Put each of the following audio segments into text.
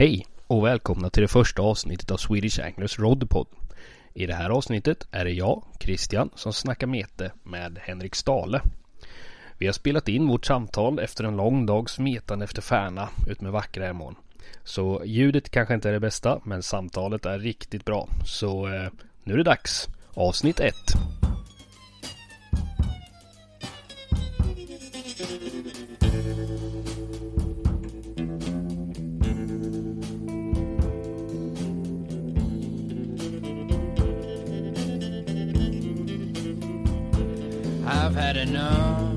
Hej och välkomna till det första avsnittet av Swedish Anglers Rodpod. I det här avsnittet är det jag, Christian, som snackar mete med Henrik Stale. Vi har spelat in vårt samtal efter en lång dags metande efter Färna utmed vackra Emån. Så ljudet kanske inte är det bästa, men samtalet är riktigt bra. Så eh, nu är det dags. Avsnitt 1. Enough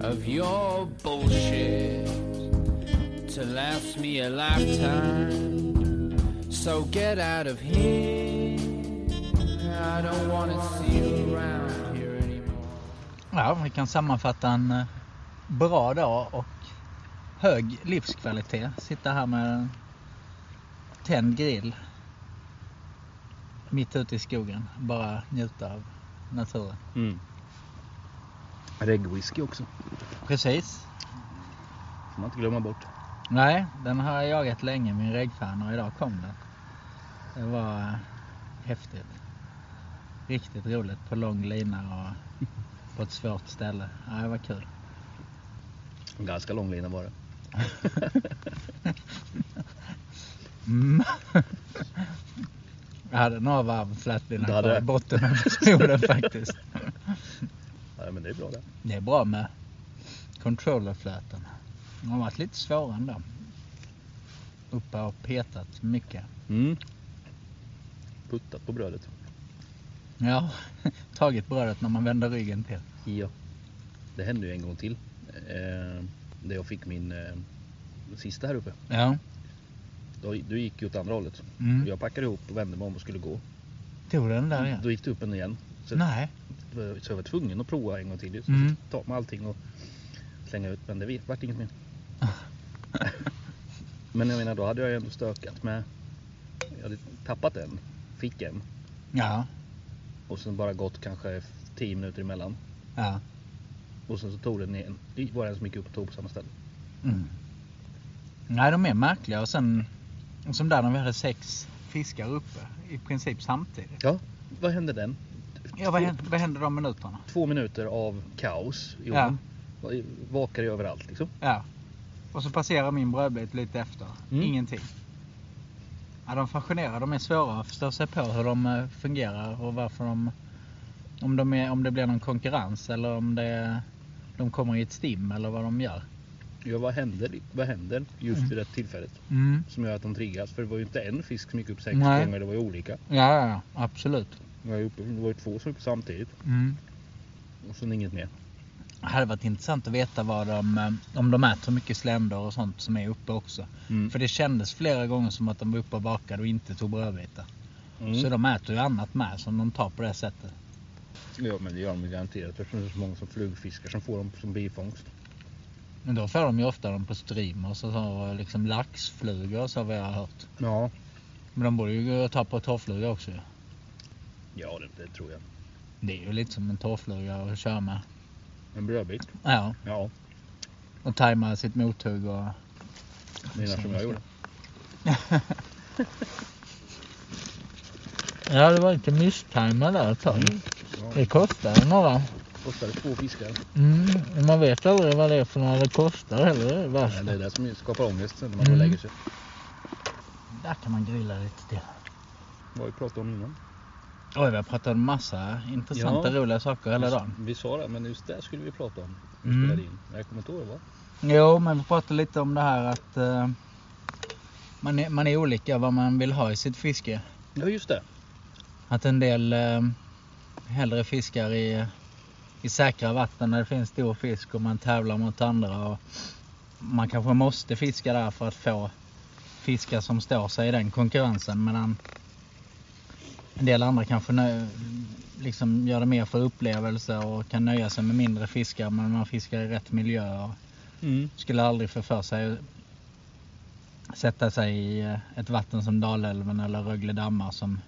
of your bullshit to last me a lifetime. So get out of here. I don't want to see you around here anymore. Ja, vi kan sammanfatta en eh, bra dag och hög livskvalitet. Sitta här med en tänd grill. Mitt ute i skogen. Bara njuta av naturen. Mm. Reggwhisky också. Precis. Får man inte glömma bort. Nej, den har jag jagat länge, min reggfan och idag kom den. Det var eh, häftigt. Riktigt roligt på lång lina och på ett svårt ställe. Ja, det var kul. En ganska lång lina var det. Mm. Jag hade några varv flätlina Du hade kvar i botten av faktiskt. Ja, men det är bra det. Det är bra med controllerfläten. De har varit lite svåra ändå. Uppe och petat mycket. Mm. Puttat på brödet. Ja, tagit brödet när man vänder ryggen till. Ja. Det hände ju en gång till. Eh, där jag fick min eh, sista här uppe. Ja. Då, du gick ju åt andra hållet. Mm. Jag packade ihop och vände mig om och skulle gå. Tog den där igen? Då gick du upp en igen. Så, Nej. så jag var tvungen att prova en gång till. Så Mm. mm. ta med allting och slänga ut. Men det vart inget mer. Men jag menar då hade jag ju ändå stökat med. Jag hade tappat en. Fick en. Ja. Och sen bara gått kanske 10 minuter emellan. Ja. Och sen så tog den en. Det var en som gick upp och tog på samma ställe. Mm. Nej, de är märkliga. Och sen, som där när vi hade sex fiskar uppe. I princip samtidigt. Ja, vad hände den? Ja, vad hände, vad hände de minuterna? Två minuter av kaos i Ja. Vakar ju överallt liksom. Ja. Och så passerar min brödbit lite efter. Mm. Ingenting. Ja, de fascinerar. De är svåra att förstå sig på hur de eh, fungerar och varför de... Om, de är, om det blir någon konkurrens eller om det, de kommer i ett stim eller vad de gör. Ja, vad händer, vad händer just Mm. vid det tillfället? Mm. Som gör att de triggas. För det var ju inte en fisk som gick upp sex Nej. gånger, det var ju olika. Ja, ja, ja, absolut. Ju, uppe, det var ju två upp samtidigt. Mm. Och sen inget mer. Det hade varit intressant att veta vad de, eh, om de äter mycket sländor och sånt som är uppe också. Mm. För det kändes flera gånger som att de var uppe och bakade och inte tog brödbitar. Mm. Så de äter ju annat med som de tar på det sättet. Ja, men det gör de garanterat. Eftersom det är så många som flugfiskar som får dem som bifångst. Men då får de ju ofta dem på streamers och så liksom laxflugor så vad jag har hört. Ja. Men de borde ju ta på torrfluga också ju. Ja, det, det tror jag. Det är ju lite som en torrfluga att köra med. En brödbit. Ja, Ja, och tajma sitt mothugg och... menar som jag gjorde. Ja, det var inte misstajma där ett tag. Mm. Ja. Det kostar några. Kostade två fiskar. Mm, man vet aldrig vad det är för några det kostar heller. Det är det Ja, värsta. det är det som skapar ångest när man Mm. lägger sig. Där kan man grilla lite till. Vad har vi pratat om innan? Oj, vi har pratat om massa intressanta, Ja. roliga saker hela dagen. Vi sa det, men just det skulle vi prata om. Vi Mm. spelade in. Jag kommer inte ihåg vad. Jo, men vi pratade lite om det här att eh, man, är, man är olika vad man vill ha i sitt fiske. Ja, just det. Att en del eh, hellre fiskar i, i säkra vatten där det finns stor fisk och man tävlar mot andra. Och man kanske måste fiska där för att få fiskar som står sig i den konkurrensen. Medan en del andra kanske nö, liksom gör det mer för upplevelse och kan nöja sig med mindre fiskar men man fiskar i rätt miljö. Och Mm. skulle aldrig få för sig sätta sig i eh, ett vatten som Dalälven eller Rögle dammar som,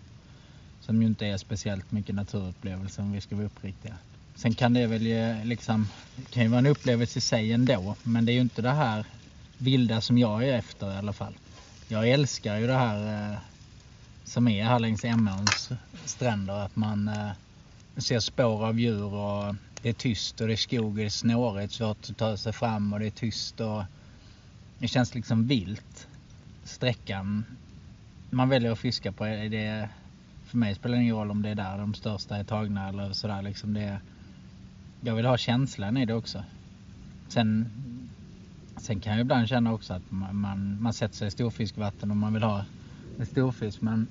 som ju inte är speciellt mycket naturupplevelse om vi ska vara uppriktiga. Sen kan det väl ju liksom, det kan ju vara en upplevelse i sig ändå, men det är ju inte det här vilda som jag är efter i alla fall. Jag älskar ju det här eh, som är här längs Emåns stränder. Att man eh, ser spår av djur och det är tyst och det är skog och det är snårigt, svårt att ta sig fram och det är tyst och det känns liksom vilt. Sträckan man väljer att fiska på, är det, för mig spelar det ingen roll om det är där de största är tagna eller sådär liksom. Det, jag vill ha känslan i det också. Sen, sen kan jag ibland känna också att man, man, man sätter sig i storfiskvatten och man vill ha en storfisk men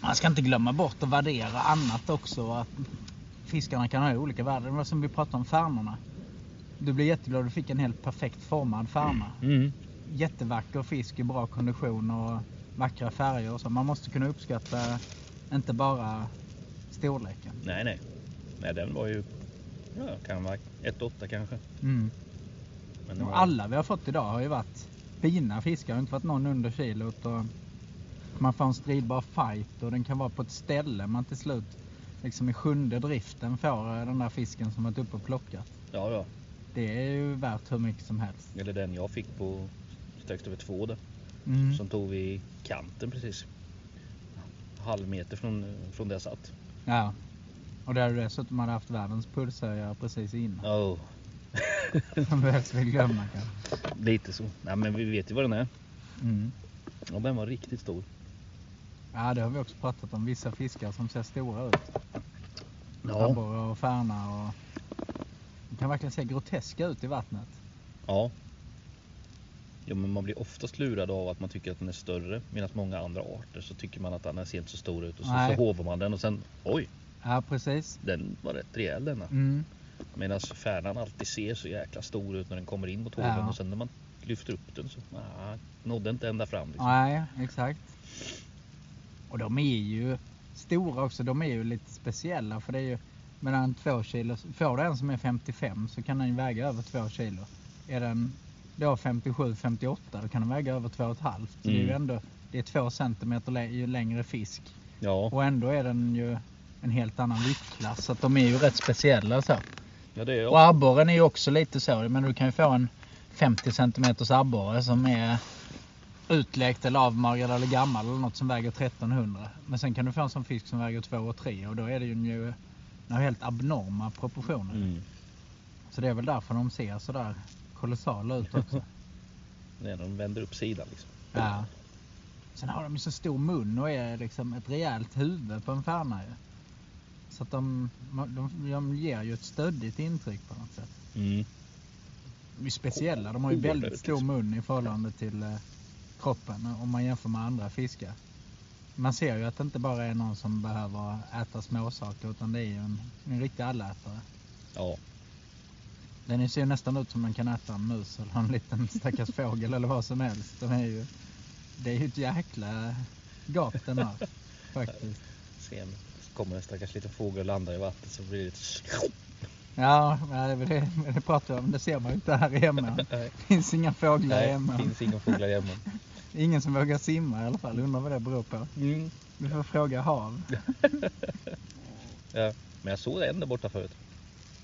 man ska inte glömma bort att värdera annat också. Att fiskarna kan ha olika värden. Det var som vi pratade om färnorna. Du blir jätteglad du fick en helt perfekt formad färna. Mm. Jättevacker fisk i bra kondition och vackra färger och så. Man måste kunna uppskatta inte bara storleken. Nej, nej. Nej, den var ju... Ja, kan vara 1,8 kanske. Mm. Men var... alla vi har fått idag har ju varit fina fiskar. Det har inte varit någon under kilot. Och man får en stridbar fight och den kan vara på ett ställe man till slut liksom i sjunde driften får den där fisken som varit uppe och plockat. Ja, ja. Det är ju värt hur mycket som helst. Eller den jag fick på strax över två där. Mm. Som tog vi kanten precis. Halv meter från, från där jag satt. Ja. Och där du dessutom hade haft världens pulshöjare precis innan. Oh. Som du helst vill glömma kanske. Lite så. Nej, men vi vet ju vad den är. Mm. Och den var riktigt stor. Ja, det har vi också pratat om. Vissa fiskar som ser stora ut. Abborre och färna och... De kan verkligen se groteska ut i vattnet. Ja. Jo, men man blir oftast lurad av att man tycker att den är större. Medan många andra arter så tycker man att den ser inte så stor ut. Och så, Nej. så hovar man den och sen oj, Ja, precis. den var rätt rejäl denna. Mm. Medan färnan alltid ser så jäkla stor ut när den kommer in mot hoven. Ja. Och sen när man lyfter upp den så nah, nådde inte ända fram. Liksom. Nej, exakt. Och de är ju stora också. De är ju lite speciella för det är ju mellan två kilo. Får du en som är 55 så kan den väga över två kilo. Är den då 57-58 då kan den väga över 2,5. Så det är ju Mm. ändå det är två centimeter längre fisk. Ja, Och ändå är den ju en helt annan viktklass. Så att de är ju rätt speciella så. ja det är Och abborren är ju också lite så. Men du kan ju få en 50 cm abborre som är utlekt eller avmagrad eller gammal eller något som väger 1300. Men sen kan du få en sån fisk som väger 2 och 3 och då är det ju har helt abnorma proportioner. Mm. Så det är väl därför de ser sådär kolossala ut också. När de vänder upp sidan liksom. ja. Sen har de ju så stor mun och är liksom ett rejält huvud på en färna ju. Så att de, de, de ger ju ett stöddigt intryck på något sätt. Mm. De är speciella. De har ju väldigt stor liksom. mun i förhållande till eh, kroppen om man jämför med andra fiskar. Man ser ju att det inte bara är någon som behöver äta småsaker utan det är ju en, en riktig allätare. Ja, Den ser ju nästan ut som man kan äta en mus eller en liten stackars fågel eller vad som helst. De är ju, det är ju ett jäkla gap den har faktiskt. sen kommer en stackars liten fågel och landar i vattnet så blir det lite... Ja, det, det, det pratar jag om. Det ser man ju inte här hemma. Det finns inga fåglar Nej, hemma. finns inga fåglar hemma. Ingen som vågar simma i alla fall. Undrar vad det beror på. Mm. Vi får fråga hav. Ja. Men jag såg en där borta förut.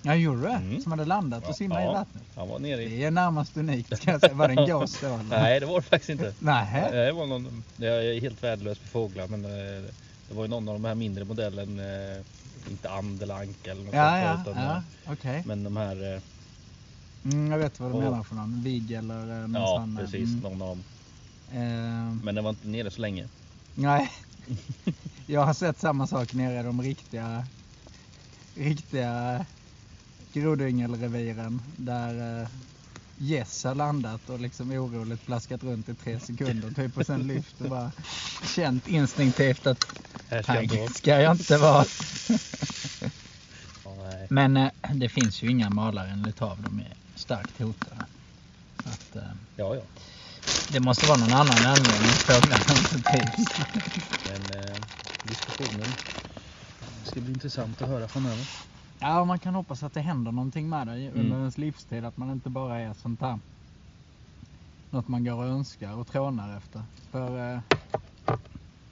Ja, gjorde du? Mm. Som hade landat och simmat Ja. i vattnet? Han var nere i... Det är närmast unikt ska jag säga. Var det en gås då? Nej, det var det faktiskt inte. Nej. Det var någon... Jag är helt värdelös på fåglar men eh, det var ju någon av de här mindre modellen. eh, Inte and eller anka eller något Ja, sånt. ja, utan, ja. eh, Okej. Men de här... Mm, jag vet vad du Och- menar för någon. Vigg eller någon Ja, sån. precis. mm. Någon av dem. Eh, Men den var inte nere så länge. nej. Jag har sett samma sak nere i de riktiga, riktiga grodyngelreviren där eh, gäss har landat och liksom oroligt plaskat runt i tre sekunder typ och sen lyft och bara känt instinktivt att Här ska jag inte här vara. ska jag inte vara. Ja, nej. Men eh, det finns ju inga malare enligt hav. De är starkt hotade. Att, eh, Ja, ja. Det måste vara någon annan anledning till fåglarna inte trivs. Men eh, diskussionen ska bli intressant att höra framöver. Ja, man kan hoppas att det händer någonting med det under Mm. ens livstid. Att man inte bara är sånt här. Något man går och önskar och trånar efter. För eh,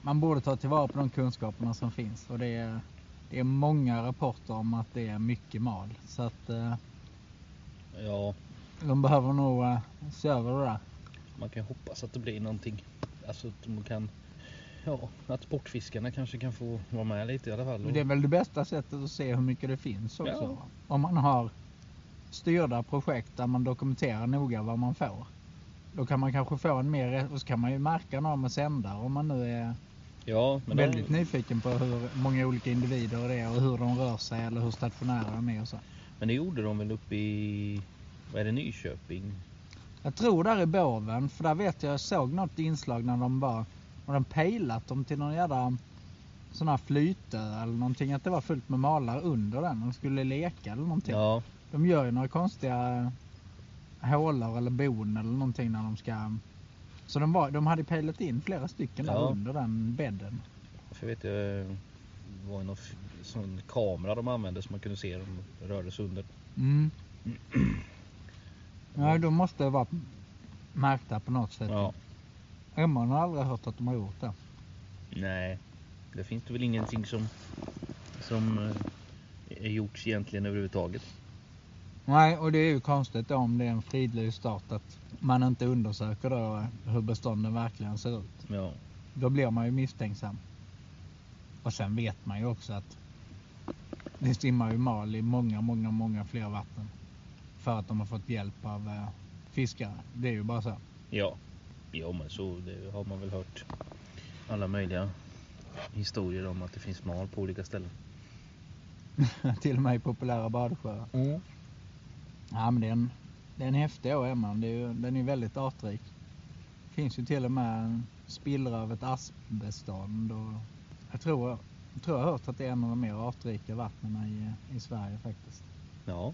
man borde ta tillvara på de kunskaperna som finns. Och det är, det är många rapporter om att det är mycket mal. Så att eh, Ja, De behöver nog uh, se över det där. Man kan hoppas att det blir någonting. Alltså att de kan... Ja, att sportfiskarna kanske kan få vara med lite i alla fall. Det är väl det bästa sättet att se hur mycket det finns också. Ja. Om man har styrda projekt där man dokumenterar noga vad man får. Då kan man kanske få en mer, och så kan man ju märka någon med sändare om man nu är ja, väldigt de, nyfiken på hur många olika individer det är och hur de rör sig eller hur stationära de är och så. men det gjorde de väl uppe i... Vad är det? Nyköping? Jag tror där i Båven, för där vet jag, jag såg något inslag när de var, och de pejlat dem till någon jävla sån här flytö eller någonting, att det var fullt med malar under den. De skulle leka eller någonting. Ja, De gör ju några konstiga hålor eller bon eller någonting när de ska... Så de, var, de hade pejlat in flera stycken där Ja. under den bädden. för vet jag... Det var någon sån kamera de använde så man kunde se dem rörde sig under. Mm. Ja, de måste vara märkta på något sätt. Ja. Emman har aldrig hört att de har gjort det. Nej, det finns det väl ingenting som... Som eh, är gjorts egentligen överhuvudtaget. Nej, och det är ju konstigt om det är en fridlyst art att man inte undersöker då hur bestånden verkligen ser ut. Ja. Då blir man ju misstänksam. Och sen vet man ju också att det simmar ju mal i många, många, många fler vatten. För att de har fått hjälp av eh, fiskare. Det är ju bara så. Ja. Ja men så det har man väl hört alla möjliga historier om att det finns mal på olika ställen. Till och med i populära badsjöar. Ja men det är en, det är en häftig å Emman. Det är ju, den är väldigt artrik. Det finns ju till och med en spillra av ett aspbestånd. Och jag, tror, jag tror jag har hört att det är en av de mer artrika vattnen i, i Sverige faktiskt. Ja.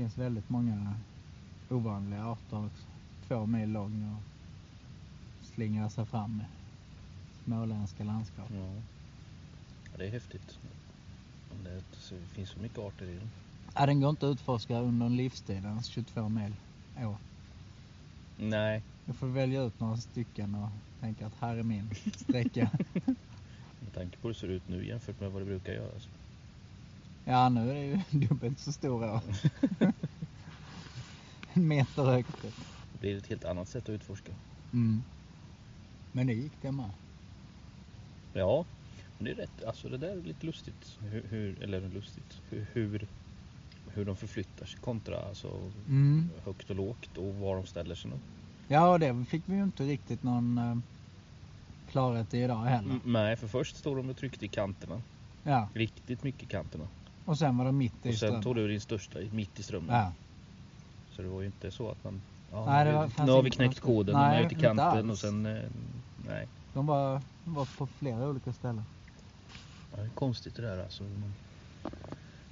Det finns väldigt många ovanliga arter också. Två mil lång och slingrar sig fram i småländska landskap. ja. ja det är häftigt. Det, finns så mycket arter i den. Ja, den går inte att utforska under en livstid, ens 22 mil år. Nej. Jag får välja ut några stycken och tänka att här är min sträcka. Med tanke på hur det ser ut nu jämfört med vad det brukar göra. Ja, nu är det ju dubbelt så stor år. en meter högt. Det blir ett helt annat sätt att utforska. Mm. Men det gick det med. Ja, men det är rätt. Alltså det där är lite lustigt. Hur, hur, eller lustigt. Hur, hur, hur de förflyttar sig kontra alltså, Mm. högt och lågt och var de ställer sig. nu. Ja, och det fick vi ju inte riktigt någon eh, klarhet i idag heller. Mm, nej, för först stod de och tryckte i kanterna. Ja, Riktigt mycket i kanterna. Och sen var det mitt i Och sen strömmen. tog du din största mitt i strömmen. Ja. Så det var ju inte så att man... Ja, Nej, nu, var- nu har vi knäckt koden Nej, nu är ute i kanten och sen... eh, Nej. De var, de var på flera olika ställen. Ja, det är konstigt det där alltså. Hur, man,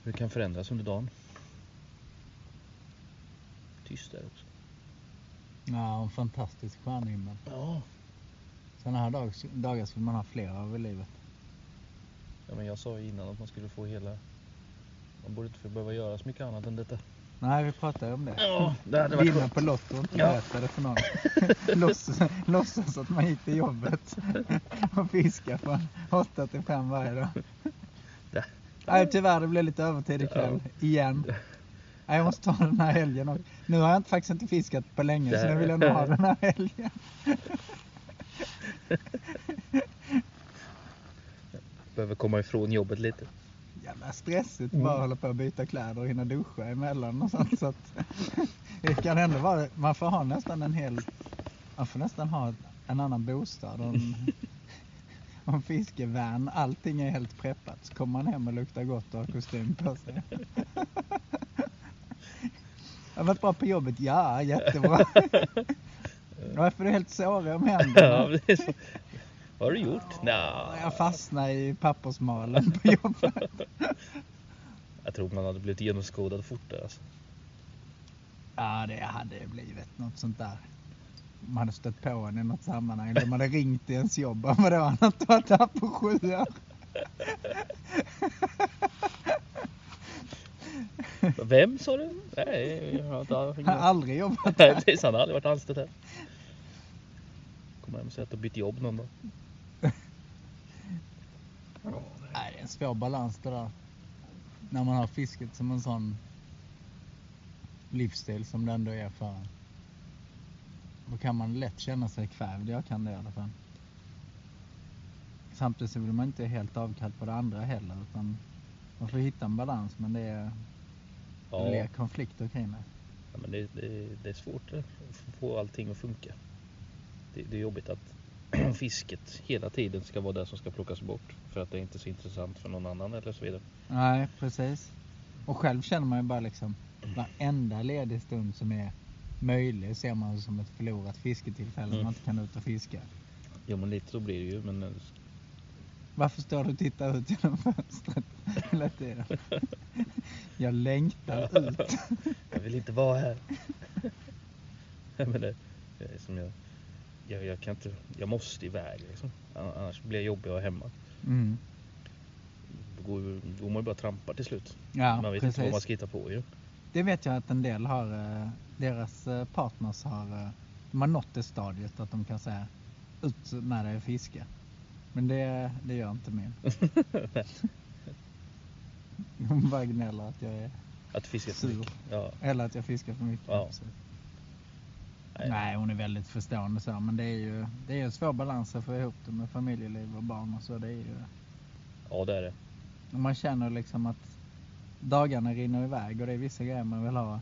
hur det kan förändras under dagen. Tyst där också. Ja, en fantastisk stjärnhimmel. Ja. Sådana här dag, dagar skulle man ha flera av i livet. ja, men jag sa ju innan att man skulle få hela... Man borde inte behöva göra så mycket annat än detta. Nej, vi pratade om det. Ja, det hade varit Vinna skönt. på Lotto och inte Ja. det för någon. låtsas, låtsas att man gick till jobbet och fiskade från 8 till 5 varje dag. Det- Nej, tyvärr, det blev lite övertid ikväll. Igen. Nej, jag måste ta den här helgen också. Nu har jag inte, faktiskt inte fiskat på länge, så Det- nu vill jag nog ha den här helgen. Behöver komma ifrån jobbet lite. Jävla stressigt Mm. bara hålla på att byta kläder och hinna duscha emellan och sånt. Så att det kan ändå vara, man får ha nästan en hel, man får nästan ha en annan bostad och en, fiskevän. Allting är helt preppat. Så kommer man hem och luktar gott och har kostym på sig. Jag har varit bra på jobbet? Ja, jättebra. Varför är du helt sårig om Ja, händerna? så. Vad har du gjort? Nja, Jag fastnade i pappersmalen på jobbet. jag tror man hade blivit genomskådad fortare. Alltså. Ja, det hade blivit något sånt där. Man hade stött på en i något sammanhang. De hade ringt i ens jobb. Vadå, han har inte varit här på sju år. Vem sa du? Nej, jag har inte har aldrig jobbat Nej, här. precis. Han har aldrig varit anställd här. Kommer hem och säga att du bytt jobb någon dag. Nej, det är en svår balans det där. När man har fisket som en sån livsstil som det ändå är för. Då kan man lätt känna sig kvävd. Jag kan det i alla fall. Samtidigt så vill man inte helt avkall på det andra heller. Utan man får hitta en balans men det, är, det Ja, blir konflikter kring det. ja men det, det, det är svårt att få allting att funka. Det, det är jobbigt att fisket hela tiden ska vara det som ska plockas bort för att det är inte är så intressant för någon annan eller så vidare. Nej, precis. Och själv känner man ju bara liksom varenda ledig stund som är möjlig ser man som ett förlorat fisketillfälle Mm. man inte kan ut och fiska. Jo men lite så blir det ju men eh, Varför står du och tittar ut genom fönstret hela tiden? Jag längtar ut. jag vill inte vara här. Men det, det är som jag, jag, jag kan inte, jag måste iväg liksom. Annars blir jag jobbig att vara hemma. Mm. Då går, då går man ju bara och trampar till slut. Ja, man vet precis. inte vad man ska hitta på ju. Det vet jag att en del har, eh, deras eh, partners har, eh, de har nått det stadiet att de kan säga ut med dig och fiska. Men det, det gör inte min. Hon bara gnäller att jag är, Att fiska för Sur. mycket. Ja, eller att jag fiskar för mycket. Ja. Nej. Hon är väldigt förstående så, men det är ju det är en svår balans att få ihop det med familjeliv och barn och så. Det är ju, ja det är det. man känner liksom att dagarna rinner iväg och det är vissa grejer man vill ha,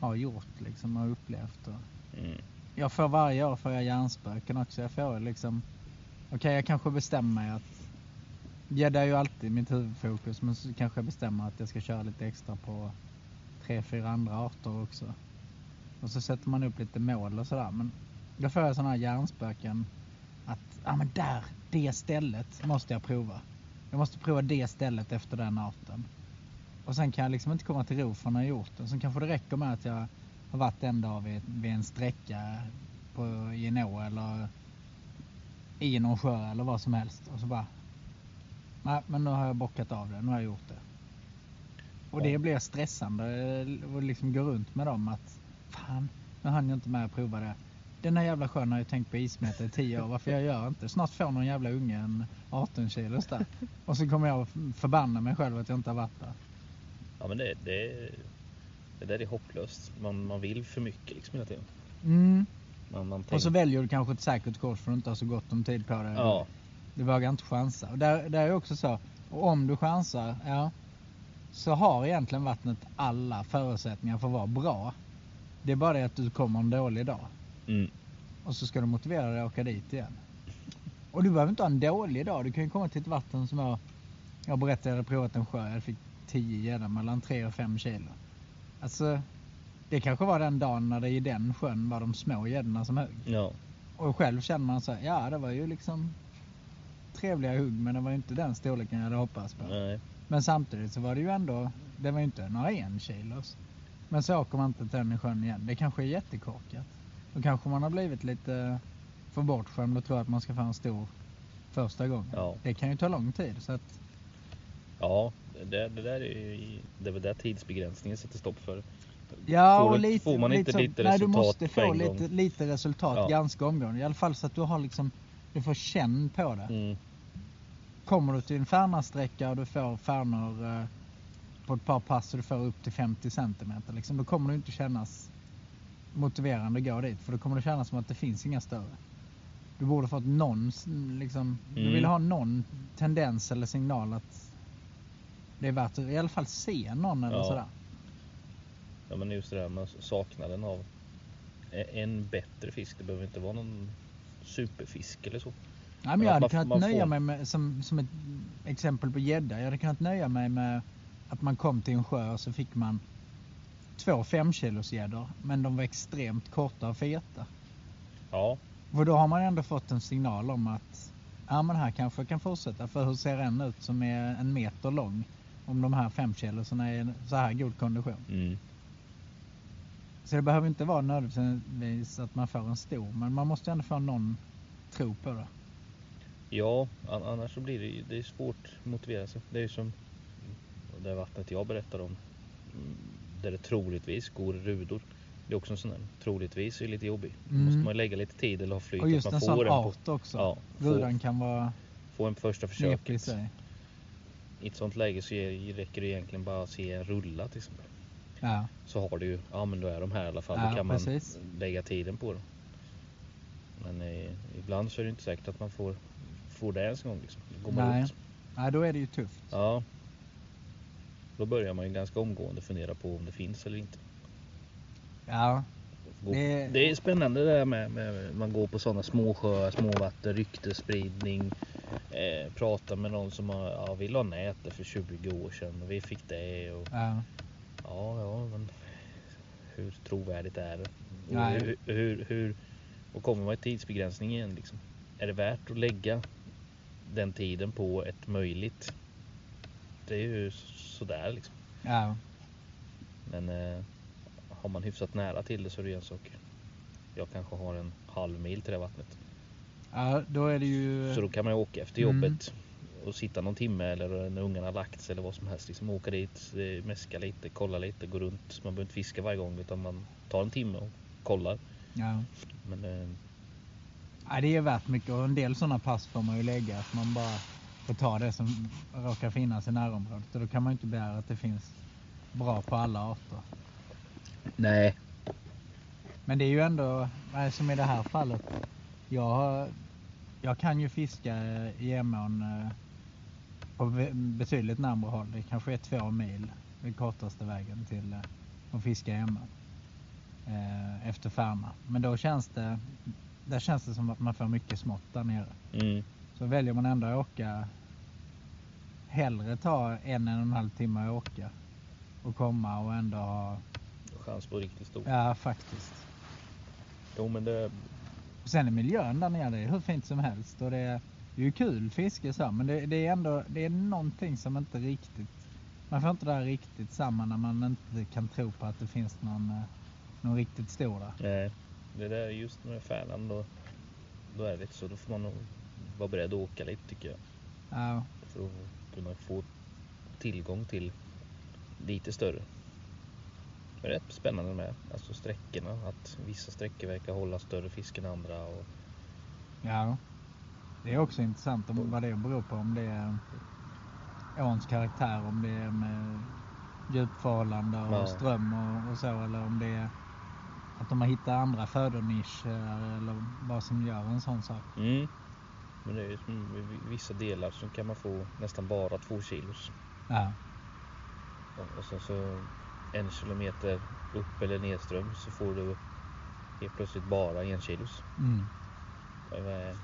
ha gjort liksom och upplevt. Och, Mm. jag får varje år får jag hjärnspöken också. Jag får liksom, okej jag kanske bestämmer mig att, gädda är ju alltid mitt huvudfokus men så kanske jag bestämmer att jag ska köra lite extra på tre, fyra andra arter också. Och så sätter man upp lite mål och sådär. Men då får jag sådana här hjärnspöken att, ja men där, det stället måste jag prova. Jag måste prova det stället efter den arten. Och sen kan jag liksom inte komma till ro förrän jag gjort det. Sen kanske det räcker med att jag har varit en dag vid, vid en sträcka på, i en å eller i någon sjö eller vad som helst. Och så bara, nej men nu har jag bockat av det, nu har jag gjort det. Och det blir stressande eh, att liksom gå runt med dem att fan, nu hann jag inte med att prova det. Den här jävla sjön har jag tänkt på ismäta i 10 år, varför jag gör inte? Snart får någon jävla unge en 18 kilos där. Och så kommer jag förbanna mig själv att jag inte har varit där. Ja men det, det, det där är hopplöst. Man, man vill för mycket liksom hela tiden. Mm. Man, man Och så tänker, väljer du kanske ett säkert kort för att du inte har så gott om tid på det. ja, Du vågar inte chansa. Och där, där är också så, och om du chansar, ja, så har egentligen vattnet alla förutsättningar för att vara bra. Det är bara det att du kommer en dålig dag. mm, Och så ska du motivera dig att åka dit igen. Och du behöver inte ha en dålig dag. Du kan ju komma till ett vatten som jag, jag berättade, jag hade provat en sjö. Jag fick 10 gäddor mellan 3 och 5 kilo. Alltså, det kanske var den dagen när det i den sjön var de små gäddorna som högg. ja, Och själv känner man så här, ja det var ju liksom trevliga hugg men det var ju inte den storleken jag hade hoppats på. nej, Men samtidigt så var det ju ändå, det var ju inte några en kilos. Men så åker man inte till den i sjön igen. Det kanske är jättekorkat. Då kanske man har blivit lite för bortskämd och tror att man ska få en stor första gången. Ja. Det kan ju ta lång tid. Så att, ja, det, det där är ju, det är väl där tidsbegränsningen sätter stopp för. ja, Får och du- lite, får man inte så- lite nej, du resultat måste på få en lite, lite resultat Ja. ganska omgående. I alla fall så att du har liksom, du får känn på det. Mm, Kommer du till en färnasträcka och du får färnor eh, på ett par pass och du får upp till 50 centimeter liksom, då kommer det inte kännas motiverande att gå dit för då kommer det kännas som att det finns inga större. Du borde fått någon, liksom, du Mm. vill ha någon tendens eller signal att det är värt att i alla fall se någon eller Ja. sådär. ja men just det där med saknaden av en bättre fisk. Det behöver inte vara någon superfisk eller så. Nej, men jag hade kunnat nöja får- mig med, som, som ett exempel på gädda, jag hade kunnat nöja mig med att man kom till en sjö och så fick man två femkilosgäddor men de var extremt korta och feta. Ja, För då har man ändå fått en signal om att ja men här kanske jag kan fortsätta för hur ser en ut som är en meter lång om de här femkilosarna är i så här god kondition. mm, Så det behöver inte vara nödvändigtvis att man får en stor men man måste ändå få någon tro på det. ja an- annars så blir det, det är svårt att motivera sig. Det är ju som det vattnet jag berättar om. Där det troligtvis går rudor. Det är också en sån där, troligtvis är lite jobbig. Mm. måste man lägga lite tid eller ha flyt. Och just att en man får en på, art också. ja, Rudan kan vara få en på första knepig i. I ett sånt läge så räcker det egentligen bara att se en rulla till exempel. Ja, Så har du ju, ja men då är de här i alla fall. Ja, då kan man precis. lägga tiden på dem. Men eh, ibland så är det inte säkert att man får, får det ens en gång. Liksom. Går man Nej. ja då är det ju tufft. ja, då börjar man ju ganska omgående fundera på om det finns eller inte. Ja, Det- Det är spännande det där med, med man går på sådana små sjöar, småvatten, ryktesspridning. Eh, pratar med någon som har, ja, vill ha näte för 20 år sedan och vi fick det. Och, ja, ja, ja, men hur trovärdigt är det? Nej. hur, hur, hur, och kommer man till tidsbegränsning igen liksom? Är det värt att lägga den tiden på ett möjligt? Det är ju sådär liksom. ja, Men eh, har man hyfsat nära till det så är det en sak. Jag kanske har en halv mil till det vattnet. ja då är det ju... Så då kan man ju åka efter Mm. jobbet och sitta någon timme eller när ungarna lagt sig eller vad som helst. Liksom åka dit, eh, mäska lite, kolla lite, gå runt. Man behöver inte fiska varje gång utan man tar en timme och kollar. Ja. Men eh, Ja, det är värt mycket och en del sådana pass får man ju lägga. Att man bara får ta det som råkar finnas i närområdet. Och då kan man ju inte begära att det finns bra på alla arter. nej. Men det är ju ändå, som i det här fallet. Jag, har- jag kan ju fiska i Emån eh, på betydligt närmare håll. Det kanske är två mil, den kortaste vägen till eh, att fiska i Emån. Eh, Efter Färna. Men då känns det, där känns det som att man får mycket smått där nere. Mm. Så väljer man ändå att åka hellre ta en, en och en halv timme att åka och komma och ändå ha, Chans på riktigt stor. ja faktiskt. Jo men det, Och sen är miljön där nere, det är hur fint som helst och det är, det är ju kul fiske så men det, det är ändå, det är någonting som inte riktigt, man får inte det här riktigt samma när man inte kan tro på att det finns någon, eh, någon riktigt stor där. nej. Det där just med Färland då, då är det lite så. Då får man nog vara beredd att åka lite tycker jag. Ja, För att kunna få tillgång till lite större. Det är rätt spännande med. Alltså sträckorna. Att vissa sträckor verkar hålla större fisk än andra. Och, ja. Det är också intressant om vad det beror på. Om det är åns karaktär, om det är med djupförhållande och Ja. ström och, och så. Eller om det är att de har hittat andra födonischer eller vad som gör en sån sak. mm. Men det är som vissa delar så kan man få nästan bara två kilos. Ja, Och, och sen så en kilometer upp eller nedström så får du helt plötsligt bara en kilos. mm. Vad är,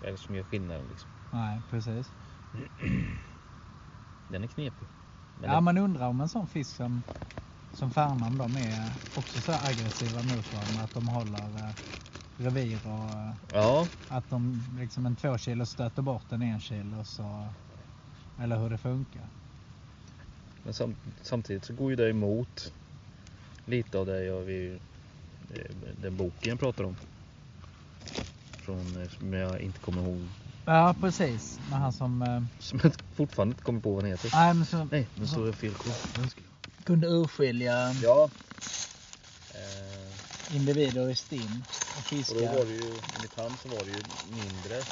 vad är det som gör skillnaden liksom? nej precis. Den är knepig. Men ja, det- man undrar om en sån fisk som, som färnan, de är också så aggressiva mot varandra. Att de håller eh, revir och ja, att de liksom en två kilo stöter bort en en kilo så eller hur det funkar. Men sam, samtidigt så går ju det emot lite av det jag vi, eh, den boken jag pratar om. Från, eh, som jag inte kommer ihåg. Ja precis, med han som eh, Som jag fortfarande inte kommer på vad den heter. nej, men som Nej, nu står det fel på. Den ska- kunde urskilja Ja. Individer i stim och fiskar. och då var det ju, enligt han så var det ju mindre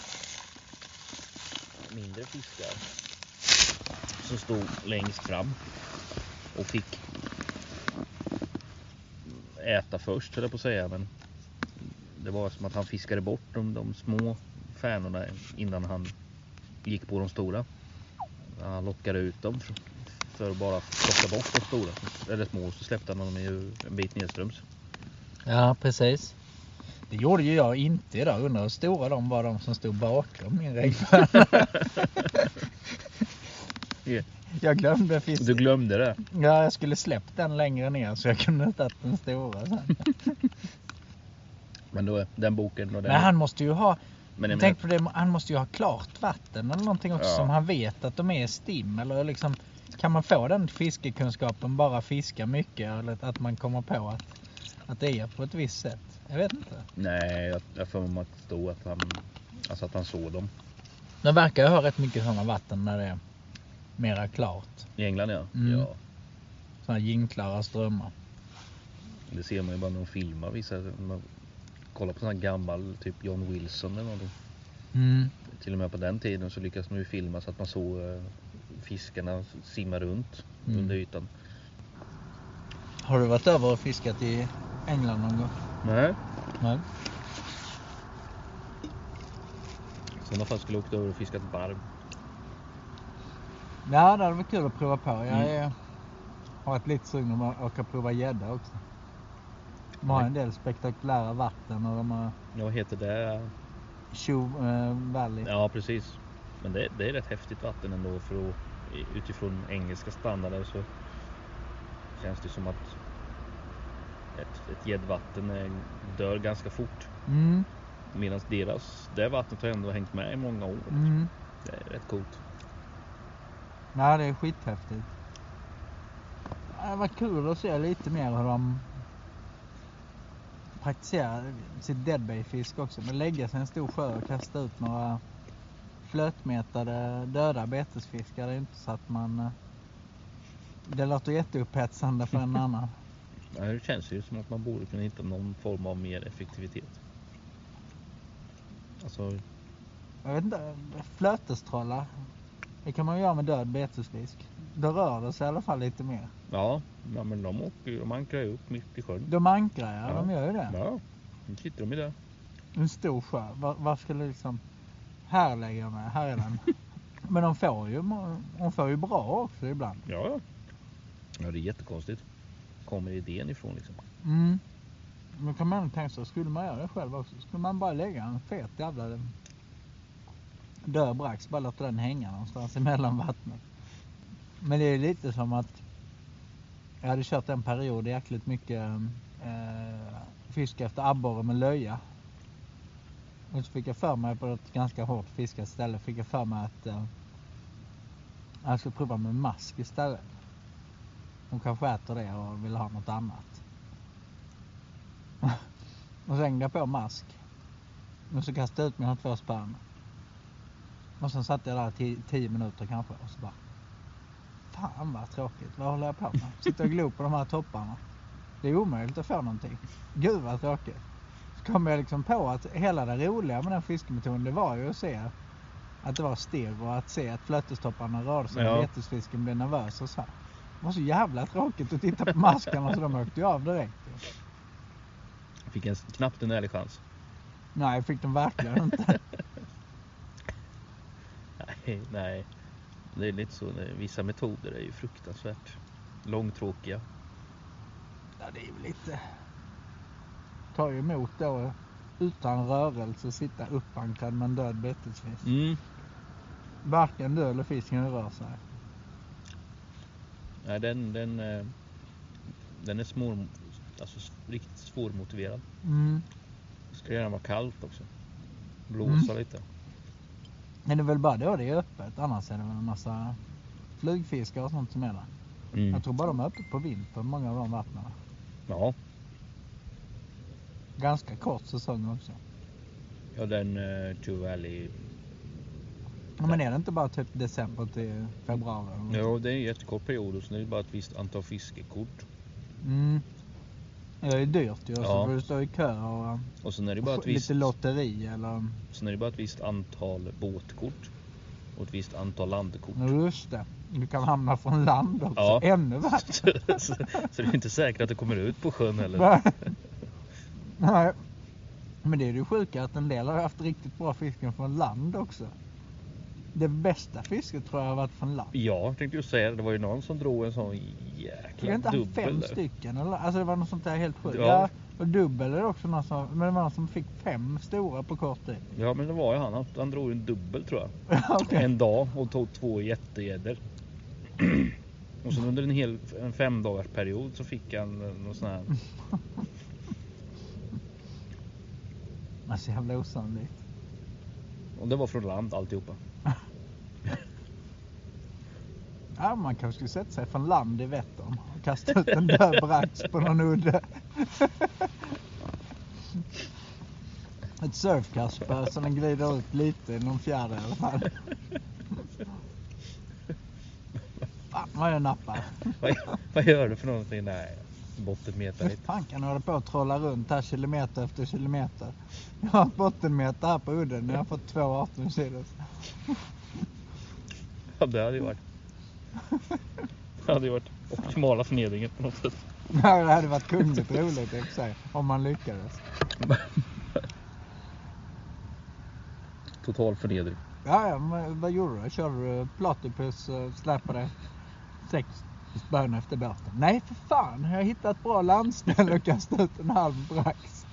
mindre fiskar som stod längst fram och fick äta först höll jag på att säga men det var som att han fiskade bort de, de små färnorna innan han gick på de stora. Han lockade ut dem för, att bara plocka bort de stora eller små och så släppte han dem ju en bit nedströms. Ja precis. Det gjorde ju jag inte idag. Undrar hur stora de var de som stod bakom min regnpanna. Ja. Jag glömde fiska. Du glömde det? Ja, jag skulle släppt den längre ner så jag kunde tagit den stora sen. Men då, den boken och den... Men han måste ju ha, men tänk på det, han måste ju ha klart vatten eller någonting också Ja. som han vet att de är i stim. Eller liksom, kan man få den fiskekunskapen bara fiska mycket eller att man kommer på att, att det är på ett visst sätt? Jag vet inte. Nej, jag, jag får mig att stod att han, alltså att han såg dem. De verkar ju ha rätt mycket sådana vatten när det är mera klart. I England ja. Mm. ja. Sådana ginklara strömmar. Det ser man ju bara när de filmar vissa. Man kollar på sån här gammal typ John Wilson eller någonting. Mm. Till och med på den tiden så lyckas de ju filma så att man såg eh, fiskarna simma runt Mm. under ytan. Har du varit över och fiskat i England någon gång? Nej. Nej. I sådana fall skulle jag åkt över och fiskat barb. Ja, det hade varit kul att prova på. Jag Mm. är, har varit lite sugen på att åka och prova gädda också. De har en del spektakulära vatten och de har Ja, vad heter det? Shoe eh, Valley. Ja, precis. Men det, det är rätt häftigt vatten ändå för att, utifrån engelska standarder så känns det som att ett, ett gäddvatten eh, dör ganska fort. Mm, Medan deras, det vattnet har ändå hängt med i många år. mm. Det är rätt coolt. Ja, det är skithäftigt. Det var kul att se lite mer hur de praktiserar sitt deadbait-fiske också. Men lägga sig i en stor sjö och kasta ut några flötmetade döda betesfiskar. Det är inte så att man... eh, Det låter jätteupphetsande för en annan. Det känns ju som att man borde kunna hitta någon form av mer effektivitet. Alltså, Jag vet inte, flötestrollar. Det kan man göra med död betesfisk. Då rör det sig i alla fall lite mer. ja, ja men de åker ju, de ankrar ju upp mitt i sjön. De ankrar ja, Ja. de gör ju det. Ja, nu sitter de i det. En stor sjö. Var, var ska det liksom... Här lägger jag mig, här är den. Men de får ju, de får ju bra också ibland. Ja, ja. Ja, det är jättekonstigt. Kommer idén ifrån liksom? Mm. Men kan man tänka sig, skulle man göra det själv också? Skulle man bara lägga en fet jävla död brax, bara låta den hänga någonstans emellan vattnet. Men det är lite som att jag hade kört en period jäkligt mycket eh, fisk efter abborre med löja. Och så fick jag för mig på ett ganska hårt fiskat ställe, fick jag för mig att eh, jag skulle prova med mask istället. Hon kanske äter det och vill ha något annat. och så hängde jag på mask. Och så kastade jag ut mina två spänn. Och sen satt jag där i 10 minuter kanske och så bara Fan vad tråkigt, vad håller jag på med? Sitter och glor på de här topparna. Det är omöjligt att få någonting. Gud vad tråkigt. Så kom jag liksom på att hela det roliga med den fiskemetoden det var ju att se att det var stirr och att se att flötestopparna rörde sig Ja. och betesfisken blev nervös och så här. Det var så jävla tråkigt att titta på maskarna så de åkte ju av direkt. Fick en, knappt en ärlig chans. Nej, fick de verkligen inte. Nej, nej. Det är lite så. Vissa metoder är ju fruktansvärt långtråkiga. Ja, det är ju lite... Tar ju emot då utan rörelse sitta uppankrad med en död betesfisk. Mm. Varken du eller fisken rör sig. Nej, den, den, eh, den är små, alltså riktigt svårmotiverad. Mm. Det ska gärna vara kallt också. Blåsa Mm. lite. Men det är väl bara då det är öppet. Annars är det väl en massa flugfiskar och sånt som är där. Mm. Jag tror bara de är öppet på vintern, många av de vattnen. Ja, Ganska kort säsong också. ja den uh, True Valley. Ja, men är det inte bara typ december till februari? eller? Ja, det är en jättekort period och sen är det bara ett visst antal fiskekort. Mm. Ja, Det är dyrt ju. Och så Ja. får du stå i kö och Och sen är det bara ett lite visst, lotteri eller... sen är det bara ett visst antal båtkort. Och ett visst antal landkort. Ja, Just det. Du kan hamna från land också. Ja. Ännu värre. så, så det är inte säkert att du kommer ut på sjön heller. Nej. Men det är ju sjuka att en del har haft riktigt bra fisken från land också. Det bästa fisket tror jag har varit från land. Ja, tänkte just säga det. Det var ju någon som drog en sån Jag jäkla inte dubbel fem där. stycken eller? Alltså det var något sånt där helt sjukt. Ja. Ja. och dubbel är det också någon som, men det var någon som fick fem stora på kort tid. Ja, men det var ju han. Han- drog ju en dubbel tror jag. Okej. En dag och tog två jättegäddor. och sen under en hel en fem dagars period så fick han eh, någon sån här. Men så jävla osannolikt. Och det var från land alltihopa. Ja, man kanske skulle sätta sig från land i Vättern och kasta ut en död brax på någon udde. Ett surfkast bara så den glider ut lite i någon fjärde i alla fall. Fan vad jag nappar. vad, vad gör du för någonting? Nej, bottenmeter Hur fan kan du hålla på och trolla runt här kilometer efter kilometer? Jag har ett bottenmeter här på udden. Jag har fått två 18 kilos. Ja, det hade ju varit. Det hade ju varit optimala förnedringen på något sätt. Nej, det hade varit kungligt roligt i och för sig. Om man lyckades. Total förnedring. Ja, ja, men vad gjorde du? Körde du platypus och släpade sex spön efter båten? Nej, för fan. Jag har hittat ett bra landställe och kastat ut en halv brax.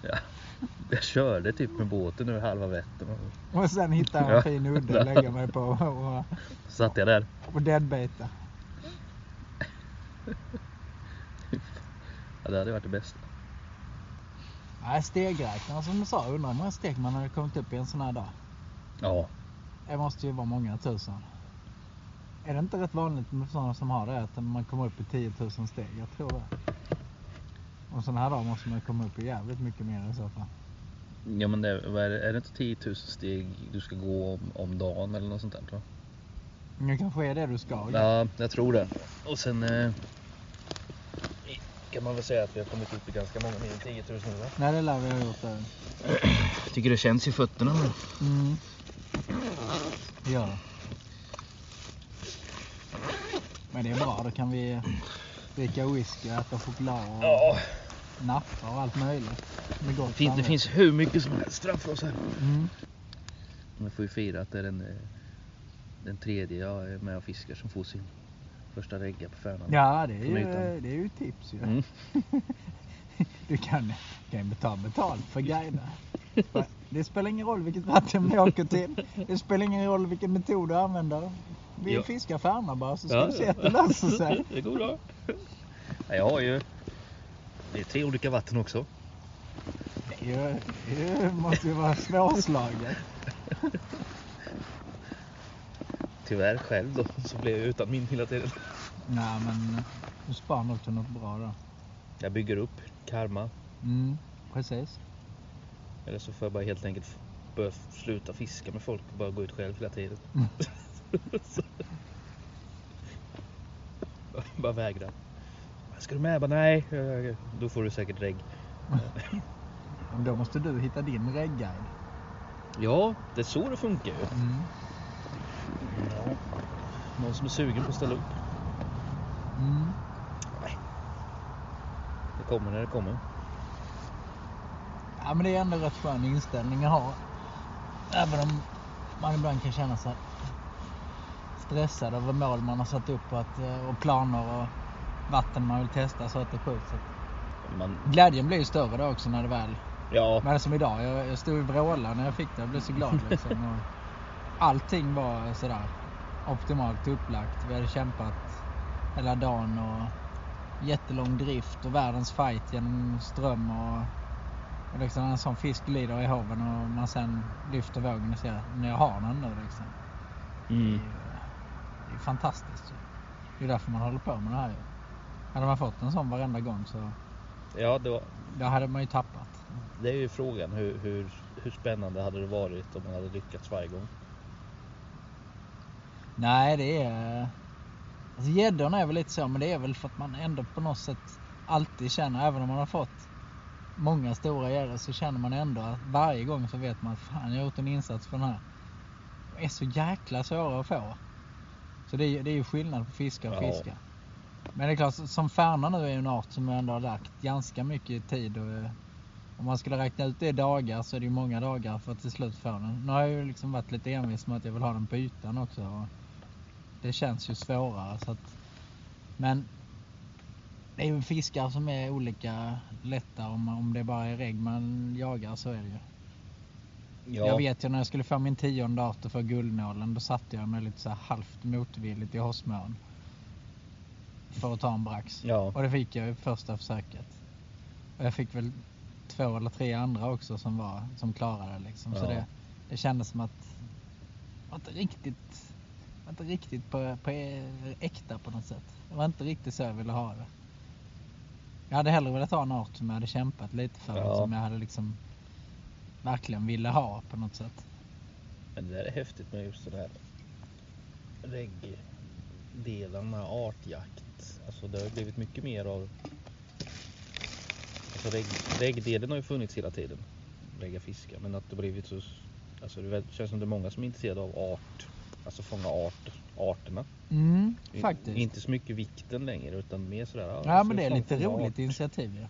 Ja. Jag körde typ med båten över halva Vättern och Och sen hittade jag en fin udde att lägga mig på och, så satt jag där. och deadbata. Ja, det hade varit det bästa. Nej, stegräknaren som du sa. Undrar hur många steg man hade kommit upp i en sån här dag. Ja. Det måste ju vara många tusen. Är det inte rätt vanligt med sådana som har det att man kommer upp i 10 000 steg? Jag tror det. Och sådana här dagar måste man komma upp i jävligt mycket mer i så fall. Ja men det, är, det, är det inte 10 000 steg du ska gå om, om dagen eller något sånt där tror Men det kanske är det du ska. jag? Ja, jag tror det. Och sen eh, kan man väl säga att vi har kommit upp i ganska många än 10 000 nu va? Nej, det lär vi ha gjort det. Jag tycker det känns i fötterna nu. Mm. Det. Men det är bra, då kan vi dricka whisky, äta choklad och Ja, nappa och allt möjligt. Med gott det finns, det finns hur mycket som helst framför oss här. Mm. Vi får ju fira att det är den, eh, den tredje jag är med och fiskar som får sin första regga på Färnan. Ja, det är, ju, det är ju tips ju. Mm. Du kan, kan ju ta betalt för guider. Det spelar ingen roll vilket vatten vi åker till. Det spelar ingen roll vilken metod du använder. Vi Ja. fiskar färna bara så ska Ja, du se att det löser sig. Det går bra. Ja, jag har ju... Det är tre olika vatten också. Det, måste ju vara svårslaget. Tyvärr själv då, så blev jag utan min hela tiden. Nej men du sparar nog till något bra då. Jag bygger upp karma. Mm, precis. Eller så får jag bara helt enkelt börja sluta fiska med folk och bara gå ut själv hela tiden. Mm. Bara vägra. Ska du med? Jag Bara, nej, eh, då får du säkert regg. Men då måste du hitta din regguide. Ja, det är så det funkar ju. Mm. Ja. Någon som är sugen på att ställa upp. Mm. Det kommer när det kommer. Ja men det är ändå rätt skön inställning att ha. Även om man ibland kan känna sig stressad över mål man har satt upp och, att, eh, och planer och vatten man vill testa så att det skjuts. Man, Glädjen blir ju större då också när det väl... ja, Men som idag, jag, jag stod i vråla när jag fick det. Jag blev så glad liksom. Och allting var sådär optimalt upplagt. Vi hade kämpat hela dagen och jättelång drift och världens fight genom ström och, och liksom en sån fisk glider i haven och man sen lyfter vågen och ser när jag har den nu liksom. Det är mm, det är fantastiskt. Det är därför man håller på med det här ju. Hade man fått en sån varenda gång så ja det, var, då hade man ju tappat. det är ju frågan hur, hur, hur spännande hade det varit om man hade lyckats varje gång. Nej, det är... Alltså gäddorna är väl lite så, men det är väl för att man ändå på något sätt alltid känner, även om man har fått många stora gäddor, så känner man ändå att varje gång så vet man att fan, jag har gjort en insats för den här. De är så jäkla svåra att få. Så det är, det är ju skillnad på fiska och Ja. fiska. Men det är klart, som färna nu är ju en art som ändå har lagt ganska mycket tid och eh, om man skulle räkna ut det i dagar så är det ju många dagar för att till slut få den. Nu har jag ju liksom varit lite envis med att jag vill ha den på ytan också. Och det känns ju svårare så att, Men det är ju fiskar som är olika lätta om, om det bara är regg man jagar så är det ju. Ja, Jag vet ju när jag skulle få min tionde art för guldnålen då satte jag mig lite så här halvt motvilligt i Hossmön. För att ta en brax. Ja, Och det fick jag i första försöket. Och jag fick väl två eller tre andra också som, var, som klarade liksom. Så Ja. det, det kändes som att var inte riktigt, var inte riktigt på, på äkta på något sätt. Det var inte riktigt så jag ville ha det. Jag hade hellre velat ha en art som jag hade kämpat lite för. Ja. Som jag hade liksom verkligen ville ha på något sätt. men det där är häftigt med just den här regg-delen med artjakt. Alltså det har blivit mycket mer av Alltså regg- regg-delen har ju funnits hela tiden. Regga fiska. Men att det blivit så Alltså det känns som det är många som är intresserade av art. Alltså fånga art. arterna. Mm, faktiskt. Inte så mycket vikten längre utan mer sådär. ja så men det är lite roligt art. initiativ ju.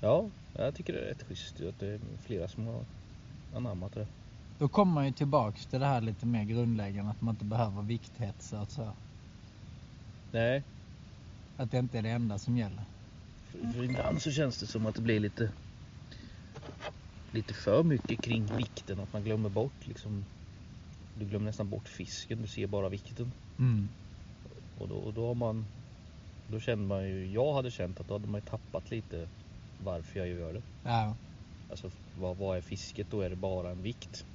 Ja, jag tycker det är rätt schysst att det är flera som har anammat det. Då kommer man ju tillbaks till det här lite mer grundläggande att man inte behöver vikthetsa och så. Nej, Att det inte är det enda som gäller. för, för ibland så känns det som att det blir lite lite för mycket kring vikten. Att man glömmer bort liksom du glömmer nästan bort fisken, du ser bara vikten. Mm. Och då, och då har man Då känner man ju, jag hade känt att då hade man ju tappat lite varför jag gör det. Ja. Alltså vad, vad är fisket då? Är det bara en vikt?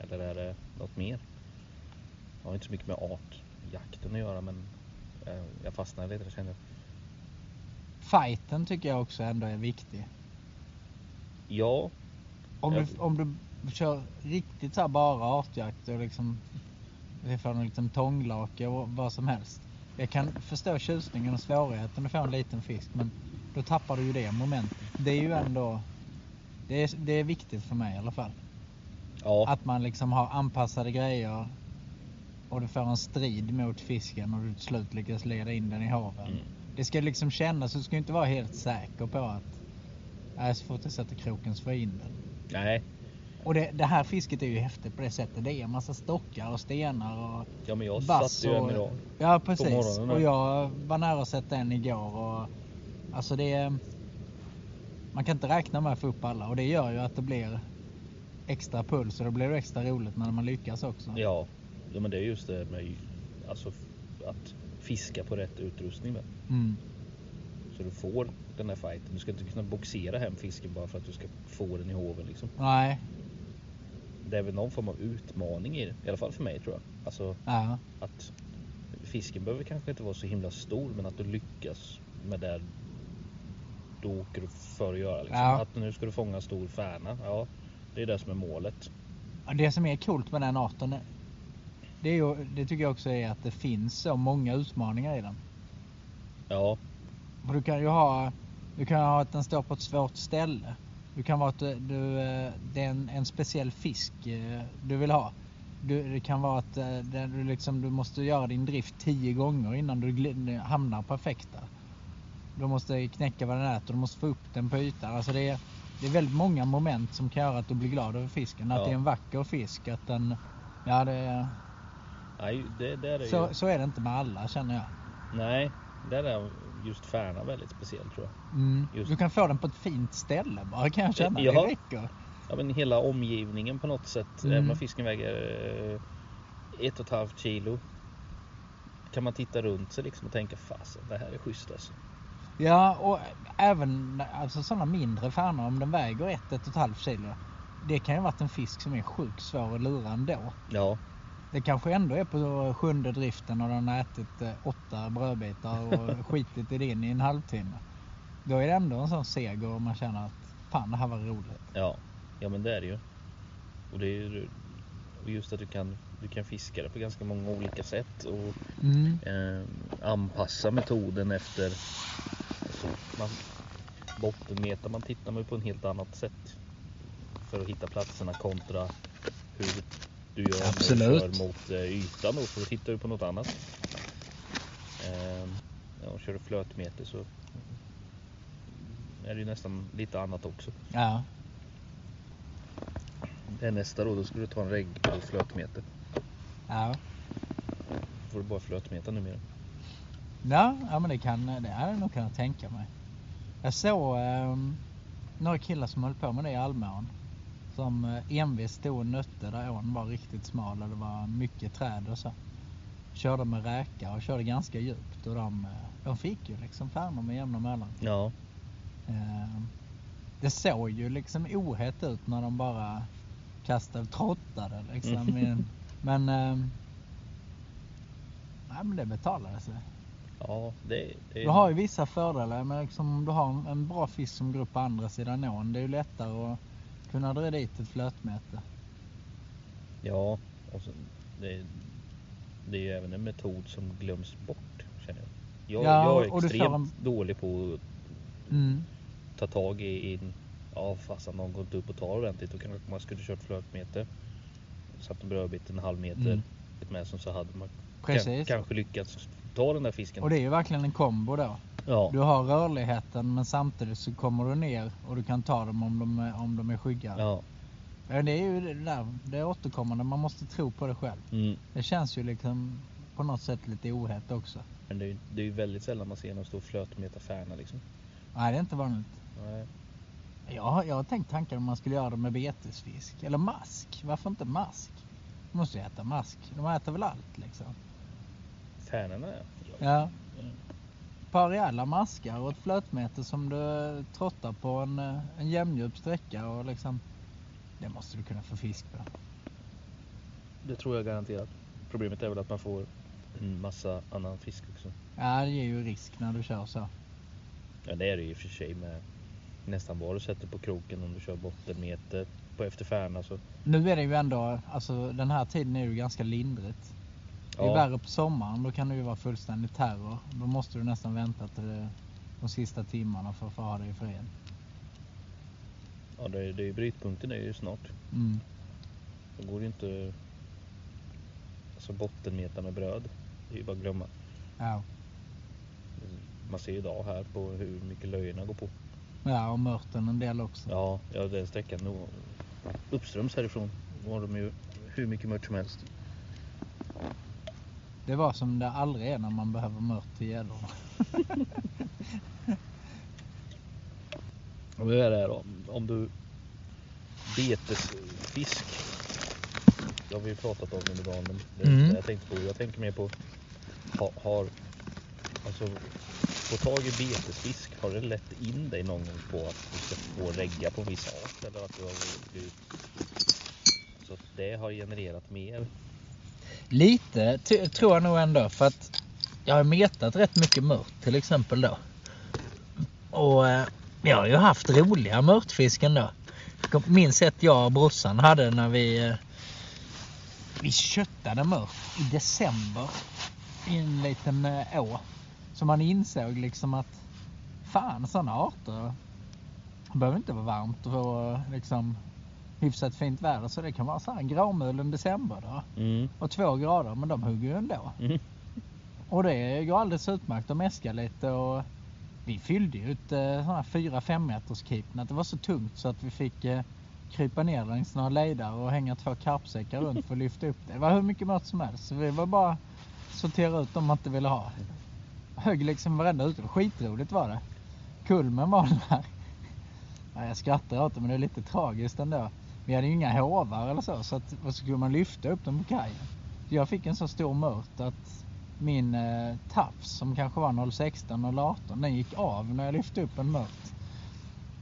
Eller är det något mer? Det har inte så mycket med artjakten att göra men jag fastnade lite där kände jag. Fighten tycker jag också ändå är viktig. Ja, Om, Ja. du, om du kör riktigt så här bara artjakt och liksom får en liten tånglake och vad som helst. Jag kan förstå tjusningen och svårigheten att få en liten fisk men då tappar du ju det momentet. Det är ju ändå det är, det är viktigt för mig i alla fall. ja, Att man liksom har anpassade grejer och du får en strid mot fisken och du till slut lyckas leda in den i haven. Mm. Det ska liksom kännas, du ska inte vara helt säker på att nej, så fort jag sätter kroken så får jag in den. nej, Och det, det här fisket är ju häftigt på det sättet. Det är en massa stockar och stenar och ja men jag satte ju en idag. Ja precis. Och jag var nära att sätta en igår och alltså det är... Man kan inte räkna med att få upp alla och det gör ju att det blir extra puls och då blir det extra roligt när man lyckas också. Ja, ja men det är just det med alltså att fiska på rätt utrustning. Mm. Så du får den här fighten. Du ska inte kunna boxera hem fisken bara för att du ska få den i hoven liksom. Nej. Det är väl någon form av utmaning i det. I alla fall för mig tror jag. Alltså Ja. att fisken behöver kanske inte vara så himla stor men att du lyckas med det du åker för att göra. Liksom. Ja. Att nu ska du fånga stor färna. Ja, det är det som är målet. Det som är coolt med den arten det, är ju, det tycker jag också är att det finns så många utmaningar i den. Ja, För du kan ju ha, du kan ha att den står på ett svårt ställe. Du kan vara att du, du, eh, det är en, en speciell fisk eh, du vill ha. Du, det kan vara att eh, du, liksom, du måste göra din drift tio gånger innan du hamnar perfekt där. Du måste knäcka vad den äter, du måste få upp den på ytan. Alltså det, är, det är väldigt många moment som kan göra att du blir glad över fisken. Att Ja. det är en vacker fisk, att den... Ja, det, nej, det där är ju... så, så är det inte med alla känner jag. Nej, där är just färna väldigt speciell tror jag. Mm. Just- Du kan få den på ett fint ställe bara kan jag känna. Ja. Det räcker. Ja men hela omgivningen på något sätt. Mm. Även om fisken väger eh, ett och ett halvt kilo. Kan man titta runt sig liksom och tänka fasen det här är schysst alltså. Ja, och även alltså sådana mindre färnor, om den väger ett, ett och ett halvt kilo. Det kan ju varit en fisk som är sjukt svår att lura ändå. Ja, Det kanske ändå är på sjunde driften och den har ätit eh, åtta brödbitar och skitit i din i en halvtimme. Då är det ändå en sån seger och man känner att fan det här var roligt. ja, ja men det är det ju. Och det är ju just att du kan, du kan fiska det på ganska många olika sätt och Mm. eh, anpassa metoden efter alltså, man, bottenmeter man tittar man på en helt annat sätt för att hitta platserna kontra hur du gör när Absolut. du kör mot eh, ytan då för då tittar du på något annat. Eh, ja, kör du flötmeter så är det ju nästan lite annat också. Ja. Det är nästa då, då ska du ta en regg på flötmeter. Ja. Då får du bara flötmeter numera. Ja, ja men det kan det hade jag nog kunnat tänka mig. Jag såg ehm, några killar som höll på med det i Almån. Som eh, envist stod och nötte där ån var riktigt smal och det var mycket träd och så. Körde med räka och körde ganska djupt och de, eh, de fick ju liksom färnor med jämna mellan. Ja, Ehm, Det såg ju liksom ohett ut när de bara kastade, trottade liksom. Mm. i en- Men, ehm, nej men det betalade sig. ja det, det Du har ju vissa fördelar, men liksom om du har en- en bra fisk som går upp på andra sidan ån, det är ju lättare att kunna dra dit ett flötmete. Ja, och så, det, det är ju även en metod som glöms bort känner jag. Jag, Ja, jag är extremt en- dålig på att Mm. ta tag i, i ja fast någon går inte upp och tar ordentligt då kanske man skulle kört flötmeter. Satt en brödbit en halv meter Mm. med sig så hade man Precis. kan, kanske lyckats ta den där fisken. Och det är ju verkligen en kombo då. Ja. Du har rörligheten men samtidigt så kommer du ner och du kan ta dem om de är, om de är skygga. ja. Ja, det är ju det där, det är återkommande, man måste tro på det själv. Mm. Det känns ju liksom på något sätt lite ohett också. Men det är ju det är väldigt sällan man ser någon stor flötmeta färna liksom. Nej, det är inte vanligt. Nej. Jag jag har tänkt tankar om man skulle göra det med betesfisk. Eller mask. Varför inte mask? De måste ju äta mask. De äter väl allt liksom. Färnorna ja. Ja. Par rejäla maskar och ett flötmete som du trottar på en, eh, en jämndjup sträcka och liksom. Det måste du kunna få fisk på. Det tror jag garanterat. Problemet är väl att man får en massa annan fisk också. Ja, det ger ju risk när du kör så. Ja det är det ju för sig med nästan vad du sätter på kroken om du kör bottenmeter på efter färna så. Nu är det ju ändå, alltså den här tiden är ju ganska lindrigt. Det är Ja. värre på sommaren, då kan det ju vara fullständig terror. Då måste du nästan vänta till de sista timmarna för att få ha det i fred. Ja det är, det är brytpunkten är ju snart. Mm. Då går det ju inte alltså bottenmeta med bröd. Det är ju bara att glömma. Ja. Man ser ju idag här på hur mycket löjorna går på. ja, och mörten en del också. Ja, ja den sträckan nog uppströms härifrån var de ju hur mycket mört som helst. Det var som det aldrig är när man behöver mört till gäddorna. Och hur är det här då? Om du betesfisk. Det har vi ju pratat om under dagen. Men det är Mm. jag tänkte på. Jag tänker mer på ha, har alltså få tag i betesfisk. Har det lett in dig någon gång på att du ska få regga på en viss art? Eller att du har blivit så att det har genererat mer? Lite tror jag nog ändå för att jag har metat rätt mycket mört till exempel då. Och eh, jag har ju haft roliga mörtfisk ändå. Minns ett jag och brorsan hade när vi eh, vi köttade mört i december i en liten eh, å. Så man insåg liksom att fan sådana arter behöver inte vara varmt och eh, liksom hyfsat fint väder så det kan vara så här en gråmulen december då Mm. och två grader men de hugger ju ändå. Mm. Och det går alldeles utmärkt att mäska lite och vi fyllde ju ut eh, sådana här 4-5 meters keepnet. Det var så tungt så att vi fick eh, krypa ner längs några lejdar och hänga två karpsäckar runt för att lyfta upp det. Det var hur mycket mört som helst. Så vi var bara sortera ut dem man inte ville ha. Högg liksom varenda ute. Skitroligt var det. Kulmen var där. Ja, jag skrattar åt det men det är lite tragiskt ändå. Vi hade ju inga hovar eller så så att, vad skulle man lyfta upp dem på kajen? Jag fick en så stor mört att min eh, tafs som kanske var 016 eller 18 den gick av när jag lyfte upp en mört.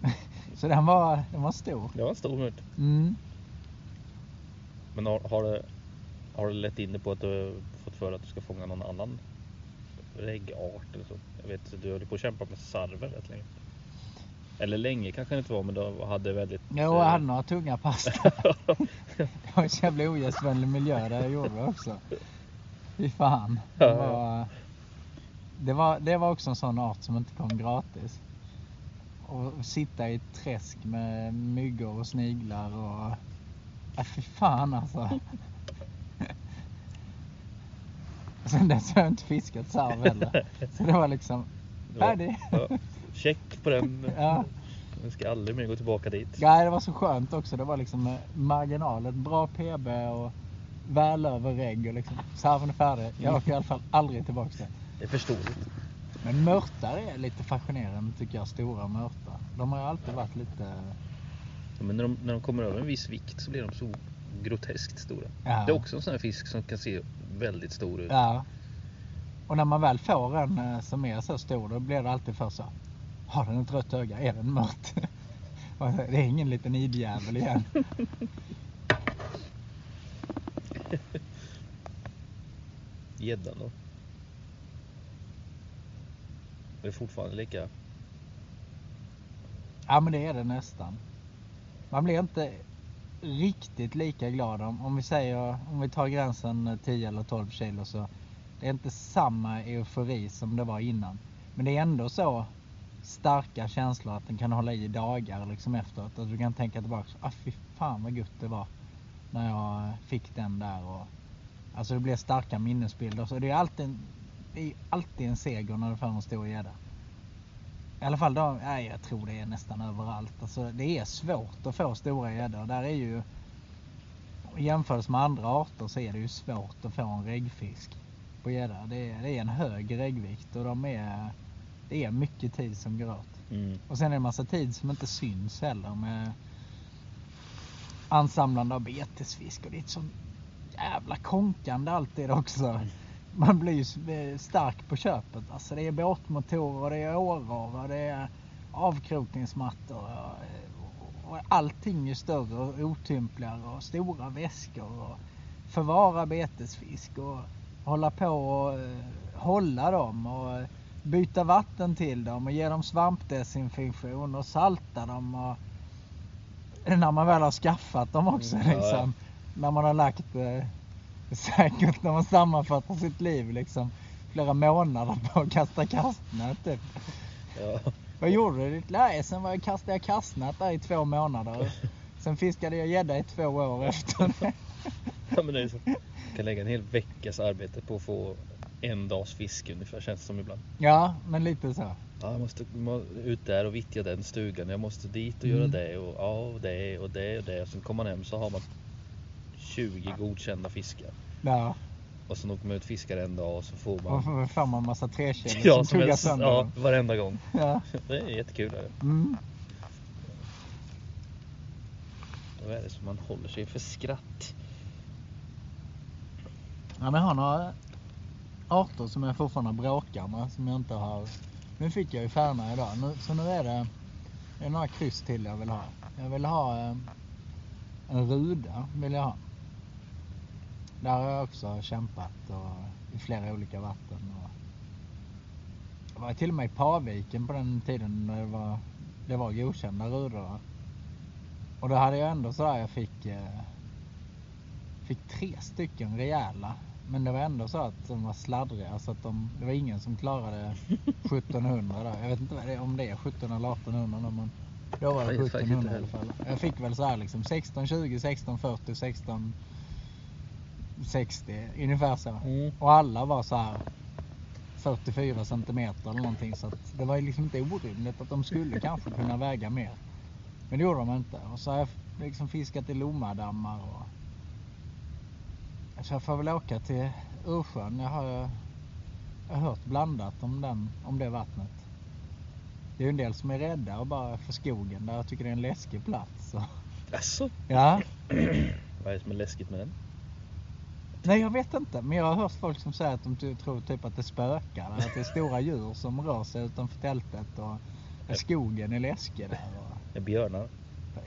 så den var, den var stor. Det var en stor mört. Mm. Men har, har, det, har det lett in dig på att du fått för att du ska fånga någon annan reggart eller så? Jag vet, du höll på att kämpa med sarver rätt länge. Eller länge kanske det inte var, men du hade väldigt... Jo, jag hade några tunga pass. det var en så jävla ogästvänlig miljö där jag gjorde också. Fy fan. Det var, det, var, det var också en sån art som inte kom gratis. Och sitta i ett träsk med myggor och sniglar och... Ja, fy fan alltså. Sen dess har jag inte fiskat sarv heller. Så det var liksom färdig. Ja, check på den. Ja. Jag ska aldrig mer gå tillbaka dit. Nej, det var så skönt också. Det var liksom eh, marginal, ett bra PB och väl över regg och liksom sarven är färdig. Jag åker i alla fall aldrig tillbaka till. Det är förståeligt. Men mörtar är lite fascinerande tycker jag, stora mörtar. De har ju alltid varit lite... Ja, Men när de, när de kommer över en viss vikt så blir de så groteskt stora. Ja. Det är också en sån här fisk som kan se väldigt stor ut. Ja. Och när man väl får en eh, som är så stor då blir det alltid för så. Har den ett rött öga? Är den mört? Och Det är ingen liten idjävel igen. Gäddan då? Det är fortfarande lika... Ja men det är det nästan. Man blir inte riktigt lika glad om, om vi säger, om vi tar gränsen 10 eller 12 kilo så det är inte samma eufori som det var innan. Men det är ändå så starka känslor att den kan hålla i dagar liksom efteråt. Att du kan tänka tillbaka, ah fy fan vad gött det var när jag eh, fick den där och Alltså det blir starka minnesbilder. Så det är alltid, en- det är alltid en seger när du får en stor gädda. I alla fall då, nej, jag tror det är nästan överallt. Alltså, det är svårt att få stora gäddor. Där är ju, i jämförelse med andra arter så är det ju svårt att få en reggfisk på gädda. Det det är en hög reggvikt och de är, det är mycket tid som går åt. Mm. Och sen är det en massa tid som inte syns heller med ansamlande av betesfisk och det är ett sånt jävla konkande alltid också. Man blir ju eh, stark på köpet. Alltså det är båtmotorer det är åror och det är avkrokningsmattor och, och allting är större och otympligare och stora väskor och förvara betesfisk och hålla på och eh, hålla dem och eh, byta vatten till dem och ge dem svampdesinfektion och salta dem och när man väl har skaffat dem också Mm, ja, liksom. När man har lagt eh, säkert när man sammanfattar sitt liv liksom flera månader på att kasta kastnät typ. Ja. Vad gjorde du i ditt läge? Sen var jag kastade jag kastnät där i två månader. Sen fiskade jag gädda i två år efter det. ja men det är så. Man kan lägga en hel veckas arbete på att få en dags fiske ungefär känns det som ibland. Ja, men lite så. Ja, jag måste må- ut där och vittja den stugan. Jag måste dit och Mm. göra det och ja, och det och det och det. Och sen kommer man hem så har man 20 godkända fiskar. Ja. Och sen åker man ut och fiskar en dag och så får Och man så får man massa trekilor Ja, som tuggar sönder. ja, varenda gång. Ja. Det är jättekul. Är det. Mm. Vad är det som man håller sig för skratt? Ja, men har några arter som jag fortfarande bråkar med som jag inte har. Nu fick jag ju färna idag. Nu, så nu är det, det är några kryss till jag vill ha. Jag vill ha eh, en ruda. Vill jag ha. Där har jag också kämpat och, i flera olika vatten. Och, jag var till och med i Paviken på den tiden när det var, det var godkända rudor. Och då hade jag ändå sådär jag fick eh, Fick tre stycken rejäla. Men det var ändå så att de var sladdriga så att de, det var ingen som klarade 1700 där. Jag vet inte vad det är, om det är 1700 eller 1800 nu, men då var det Jag vet faktiskt 1700 inte i alla fall. Jag fick väl så här liksom 1620, 1640, 1660 ungefär så. Mm. Och alla var så här 44 centimeter eller någonting så att det var ju liksom inte orimligt att de skulle kanske kunna väga mer. Men det gjorde de inte. Och så har jag liksom fiskat i Lommadammar och så jag får väl åka till Ursjön. Jag har, jag har hört blandat om, den, om det vattnet. Det är ju en del som är rädda och bara för skogen där jag tycker det är en läskig plats. Så. Alltså, Ja, vad är det som är läskigt med den? nej jag vet inte. Men jag har hört folk som säger att de tror typ att det spökar. Att det är stora djur som rör sig utanför tältet och att skogen är läskig där. Och, Är björnar?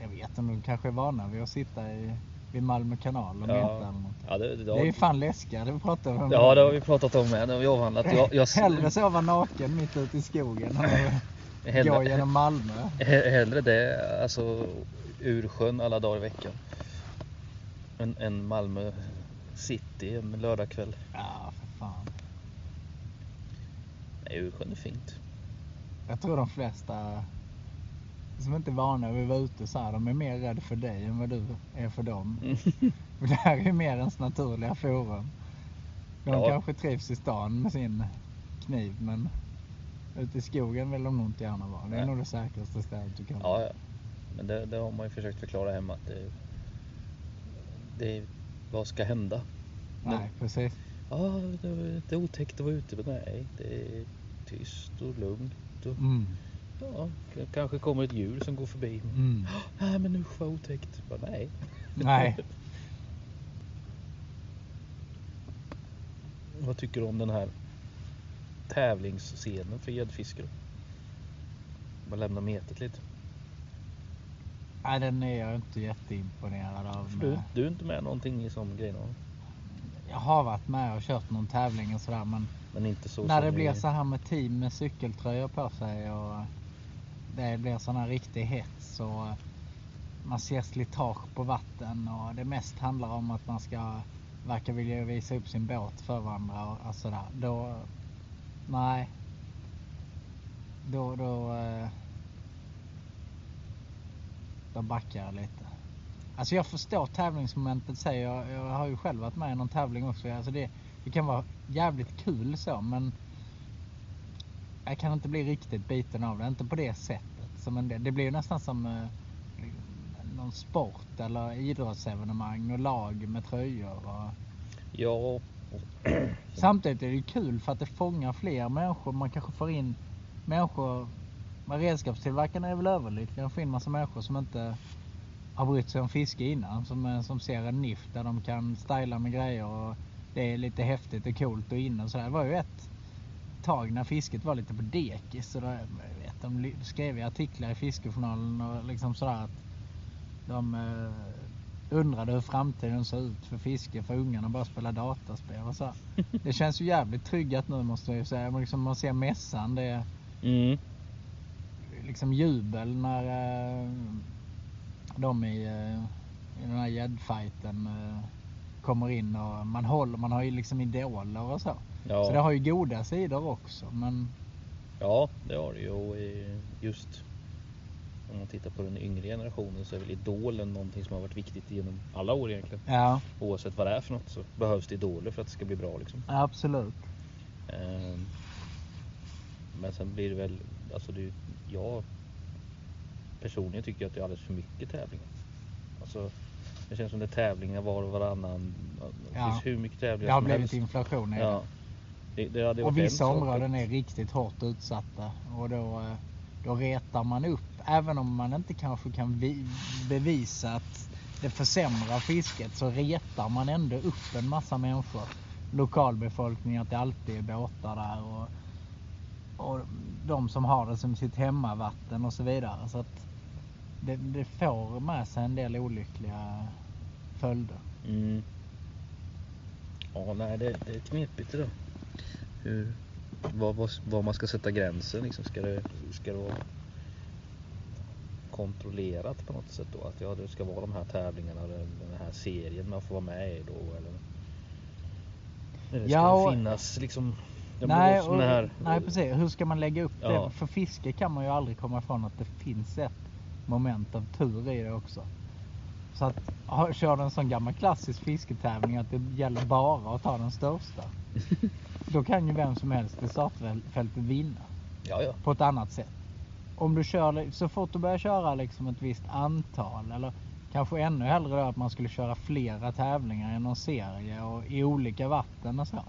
jag vet inte, de kanske är vana vid att sitta i, vid Malmö kanal och meta eller ja, det, det, Det är ju fan läskigare, det pratar vi om. ja, det har vi pratat om med när vi avhandlat. Jag, jag, Hellre sova naken mitt ute i skogen än att gå hellre, genom Malmö. he- hellre det, alltså ur sjön alla dagar i veckan. Än, än Malmö city en lördagkväll. Ja, för fan. Nej, Ursjön är fint. Jag tror de flesta som inte är vana vid att vara ute så här, de är mer rädda för dig än vad du är för dem. Mm. För det här är mer ens naturliga forum. De Ja. kanske trivs i stan med sin kniv men ute i skogen vill de nog inte gärna vara. Det är Nej. nog det säkraste stället du kan Ja, vara. ja. Men det, det har man ju försökt förklara hemma att det, det vad ska hända? Nej, precis. Ja, det är lite otäckt att vara ute, men nej, det är tyst och lugnt. Och, Mm. Ja, kanske kommer ett djur som går förbi. Mm. Nej, men usch vad otäckt. Bara, nej. Nej. Vad tycker du om den här tävlingsscenen för gäddfiskare? Bara lämna metet lite. Nej, den är jag inte jätteimponerad av. Du, du är inte med någonting i sån grej någon, Jag har varit med och kört någon tävling och sådär men Men inte så när som det blir så här med team med cykeltröjor på sig och det blir sån här riktig hets och eh, man ser slitage på vatten och det mest handlar om att man ska verka vilja visa upp sin båt för varandra och, sådär. Då, nej. Då, då, eh, då backar jag lite. Alltså jag förstår tävlingsmomentet säger jag. Jag har ju själv varit med i någon tävling också. Alltså det, det kan vara jävligt kul så men jag kan inte bli riktigt biten av det. Inte på det sättet. Som en del. Det blir ju nästan som eh, någon sport eller idrottsevenemang och lag med tröjor. Och... Ja, Samtidigt är det ju kul för att det fångar fler människor. Man kanske får in människor. Redskapstillverkarna är väl överlyckliga. De får in massa människor som inte har brytt sig om fiske innan. Som, eh, som ser en niff där de kan styla med grejer och det är lite häftigt och coolt och inne och sådär. Det var ju ett tag när fisket var lite på dekis. Så då, jag vet, de skrev i artiklar i Fiskejournalen och liksom sådär att de eh, undrade hur framtiden såg ut för fiske för ungarna bara spela dataspel och så. Det känns ju jävligt tryggat nu måste jag ju säga. Man, liksom, man ser mässan, det är mm. liksom jubel när eh, de i, eh, i den här gäddfajten eh, kommer in och man håller, man har ju liksom idoler och så. Ja. Så det har ju goda sidor också men Ja, det har det ju. Och just om man tittar på den yngre generationen så är väl idolen någonting som har varit viktigt genom alla år egentligen. ja, Oavsett vad det är för något så behövs det idoler för att det ska bli bra liksom. absolut. Ehm, Men sen blir det väl, alltså det, jag personligen tycker att det är alldeles för mycket tävlingar. Alltså det känns som det är tävlingar var och varannan. Det Ja. finns hur mycket Det tävlingar har som blivit helst. inflation i det. Det, det Och vissa områden är riktigt hårt utsatta och då, eh, då retar man upp. Även om man inte kanske kan vi- bevisa att det försämrar fisket så retar man ändå upp en massa människor. Lokalbefolkning att det alltid är båtar där och, och de som har det som sitt hemmavatten och så vidare. Så att det, det får med sig en del olyckliga följder. Mm. Ja, nej det, det är knepigt där. Hur, var, var, var man ska sätta gränsen liksom. Ska det, ska det vara kontrollerat på något sätt då? Att ja, det ska vara de här tävlingarna, den, här serien man får vara med i då eller? Eller ska Ja, det och- finnas liksom? Nej, och, det här, nej precis. Hur ska man lägga upp Ja. det? För fiske kan man ju aldrig komma ifrån att det finns ett moment av tur i det också. Så att kör du en sån gammal klassisk fisketävling att det gäller bara att ta den största. Då kan ju vem som helst i startfältet vinna Ja, ja. på ett annat sätt. Om du kör, så fort du börjar köra liksom ett visst antal eller kanske ännu hellre då att man skulle köra flera tävlingar i någon serie och i olika vatten och så.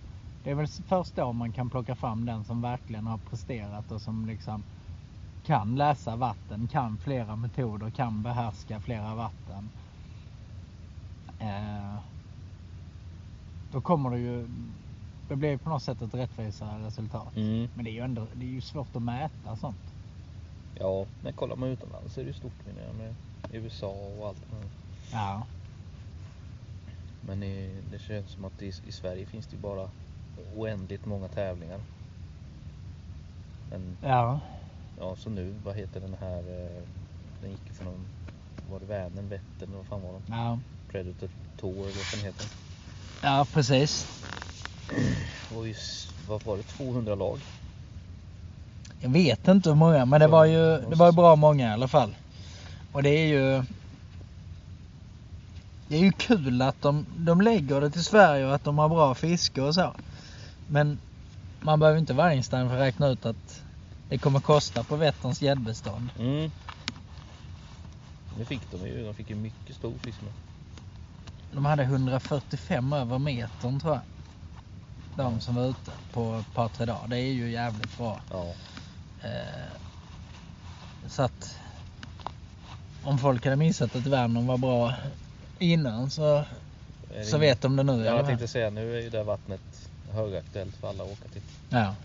Det är väl först då man kan plocka fram den som verkligen har presterat och som liksom kan läsa vatten, kan flera metoder, kan behärska flera vatten. Eh, då kommer det ju, det blir på något sätt ett rättvisare resultat. Mm. Men det är ju ändå det är ju svårt att mäta sånt. Ja, men kollar man utomlands så är det ju stort menar jag med USA och allt. här. Ja. Men det känns som att i, i Sverige finns det ju bara oändligt många tävlingar. Men Ja. ja, så nu, vad heter den här, eh, den gick för någon, var det Vänern, Vättern, vad fan var de? Ja. Predator Tour vad den heter. Ja, precis. Det var ju, s- vad var det, 200 lag? Jag vet inte hur många, men det var ju, det var ju bra många i alla fall. Och det är ju... Det är ju kul att de, de lägger det till Sverige och att de har bra fiske och så. Men man behöver inte vara Einstein för att räkna ut att det kommer kosta på Vätterns gäddbestånd. Mm. Det fick de ju, de fick ju mycket stor fisk med. De hade 145 över metern tror jag. De som var ute på ett par tre dagar. Det är ju jävligt bra. Ja. Eh, så att om folk hade missat att Vänern var bra innan så, så vet de det nu Ja, jag tänkte säga, nu är ju det vattnet högaktuellt för alla att åka till. Ja.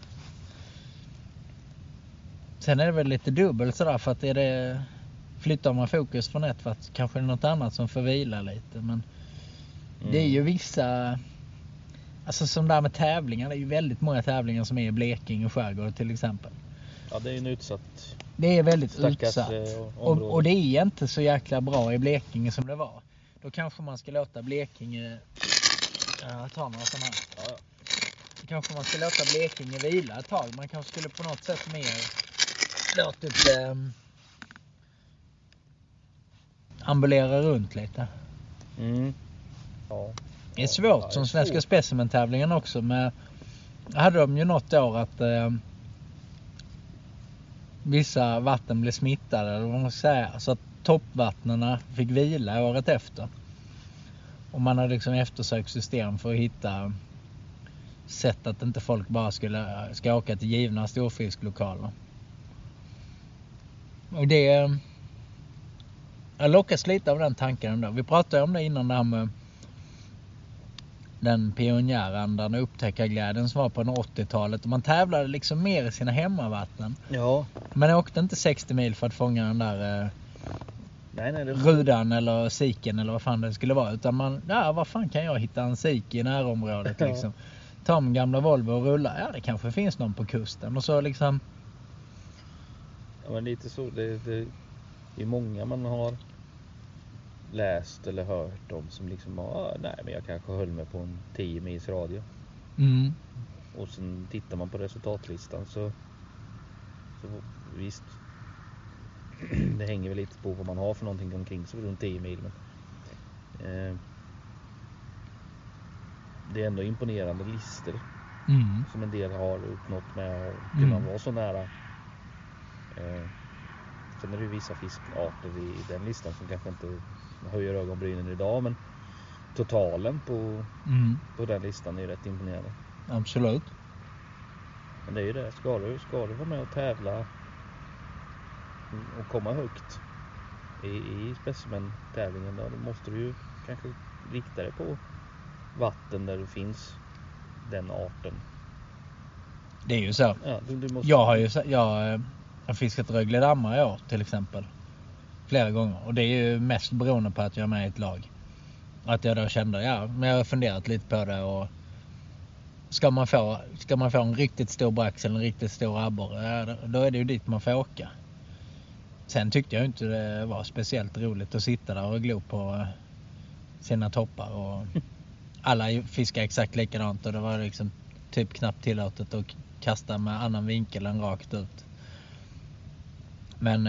Sen är det väl lite dubbelt sådär för att är det flyttar man fokus från ett vatten kanske det är något annat som får vila lite men det är ju Mm. vissa Alltså som där med tävlingar, det är ju väldigt många tävlingar som är i Blekinge skärgård till exempel. Ja, det är en utsatt Det är väldigt stackars utsatt. eh, Och, och det är inte så jäkla bra i Blekinge som det var. Då kanske man ska låta Blekinge... Ja, jag tar några sådana här. Ja, ja. Då kanske man ska låta Blekinge vila ett tag. Man kanske skulle på något sätt mer låtit... ehm, ambulera runt lite. Mm. Ja. Det är Ja, svårt det är som Svenska specimentävlingen också med hade de ju något år att eh, vissa vatten blev smittade eller vad man ska säga. Så att toppvattnena fick vila året efter. Och man hade liksom eftersökt system för att hitta sätt att inte folk bara skulle ska åka till givna storfisklokaler. Och det... Jag lockas lite av den tanken ändå. Vi pratade om det innan det här med den pionjärandan och upptäckarglädjen som var på 80-talet. Och man tävlade liksom mer i sina hemmavatten. Ja. Man åkte inte 60 mil för att fånga den där eh, Nej, nej. Det rudan eller siken eller vad fan det skulle vara. Utan man, ja vad fan kan jag hitta en sik i närområdet Ja. liksom. Ta min gamla Volvo och rulla. Ja det kanske finns någon på kusten. Och så liksom, Ja, men lite så. Det, det, det är många man har läst eller hört om som liksom, ah, nej men jag kanske höll mig på en 10 mils radie. mm, Och sen tittar man på resultatlistan så, så visst. Det hänger väl lite på vad man har för någonting omkring sig runt 10 mil. Men, eh, det är ändå imponerande listor mm, som en del har uppnått med att kunna Mm. vara så nära. Eh, sen är det ju vissa fiskarter i den listan som kanske inte höjer ögonbrynen idag men totalen på, mm, på den listan är ju rätt imponerande. absolut. Men det är ju det, ska du, ska du vara med och tävla och komma högt i, i specimen-tävlingen då måste du ju kanske rikta dig på vatten där det finns den arten. Det är ju så. Ja, du, du måste... Jag har ju jag, eh, har fiskat Rögledammar i år till exempel. Flera gånger. Och det är ju mest beroende på att jag är med i ett lag. Att jag då kände, ja, men jag har funderat lite på det och ska man få, ska man få en riktigt stor brax eller en riktigt stor abborre, då- är det ju dit man får åka. Sen tyckte jag inte det var speciellt roligt att sitta där och glo på eh, sina toppar. Och alla fiskar exakt likadant och det var liksom typ knappt tillåtet att kasta med annan vinkel än rakt ut. Men...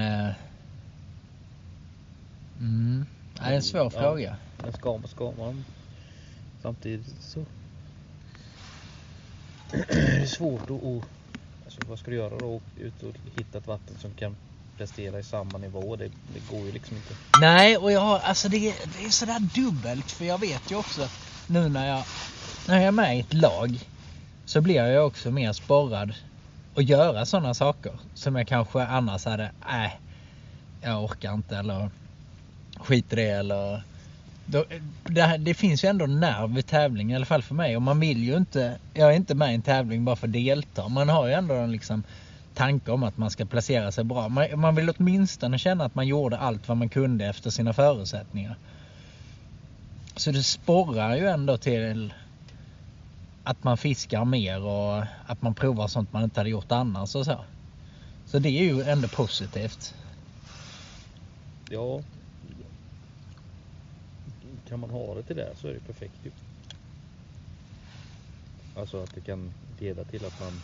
Mm, det är en svår Ja. fråga. Man, ska man samtidigt så är det svårt att, att alltså vad ska du göra då? Ut och hitta ett vatten som kan prestera i samma nivå. Det, det går ju liksom inte. Nej, och jag har, alltså det, är- det är sådär dubbelt för jag vet ju också nu när jag, när jag är med i ett lag så blir jag också mer sporrad att göra sådana saker som jag kanske annars hade, nej, jag orkar inte eller skit i det eller då, det, här- det finns ju ändå nerv vid tävling i alla fall för mig och man vill ju inte, jag är inte med i en tävling bara för att delta. Man har ju ändå en liksom tanke om att man ska placera sig bra. Man, man vill åtminstone känna att man gjorde allt vad man kunde efter sina förutsättningar. Så det sporrar ju ändå till att man fiskar mer och att man provar sånt man inte hade gjort annars och så. Så det är ju ändå positivt. Ja. Kan man ha det till det så är det perfekt ju. Alltså att det kan leda till att man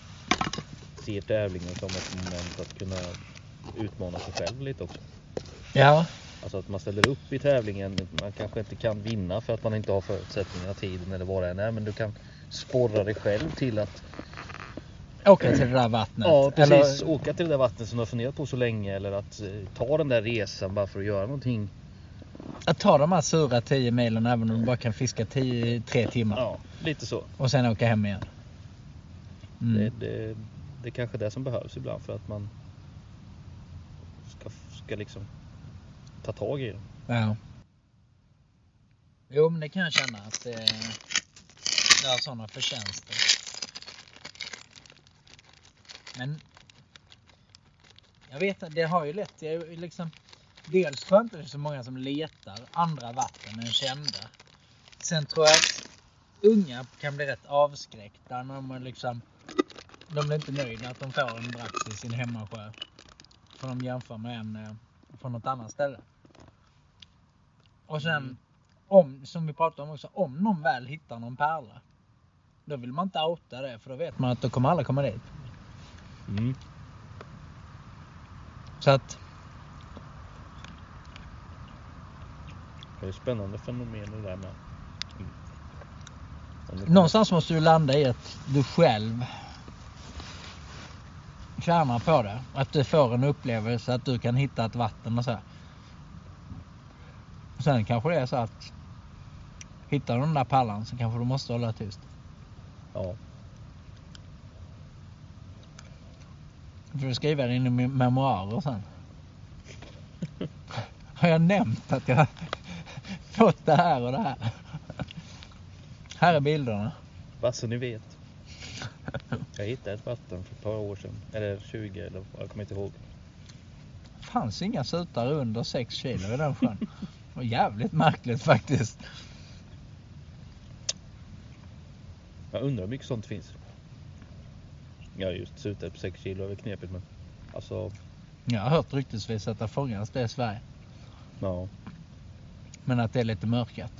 ser tävlingen som ett moment att kunna utmana sig själv lite också. Ja, Alltså att man ställer upp i tävlingen. Man kanske inte kan vinna för att man inte har förutsättningarna, tiden eller vad det än är. Men du kan sporra dig själv till att åka till det där vattnet. ja, precis, Eller, åka till det där vattnet som du har funderat på så länge. Eller att eh, ta den där resan bara för att göra någonting. Att ta de här sura 10 milen även om du bara kan fiska 10, 3 timmar. Ja, lite så. Och sen åka hem igen. Mm. Det, det, det är kanske det som behövs ibland för att man ska, ska liksom ta tag i det. Ja. Jo men det kan jag känna att det, det har sådana förtjänster. Men jag vet att det har ju lett till liksom Dels tror jag inte det är så många som letar andra vatten än kända. Sen tror jag att unga kan bli rätt avskräckta när de liksom De blir inte nöjda att de får en brax i sin hemmasjö. För de jämför med en eh, från något annat ställe. Och sen, Mm. om, som vi pratade om också, om någon väl hittar någon pärla. Då vill man inte outa det för då vet man att då kommer alla komma dit. Mm. Så att... Det är ett spännande fenomen det där med. Det- Någonstans måste du landa i att du själv tjänar på det. Att du får en upplevelse att du kan hitta ett vatten och så. här. Sen kanske det är så att hittar du den där pallan så kanske du måste hålla tyst. Ja. Du får skriva det i me- memoarer sen. Har jag nämnt att jag fått det här och det här? Här är bilderna. Vad så ni vet. Jag hittade ett vatten för ett par år sedan. Eller 20 eller vad, jag kommer inte ihåg. Fanns inga sutare under 6 kilo i den sjön. Det var jävligt märkligt faktiskt. Jag undrar hur mycket sånt finns. Ja just sutare på 6 kilo är väl knepigt men. Alltså, Jag har hört ryktesvis att det fångas det i Sverige. ja. Men att det är lite mörkat.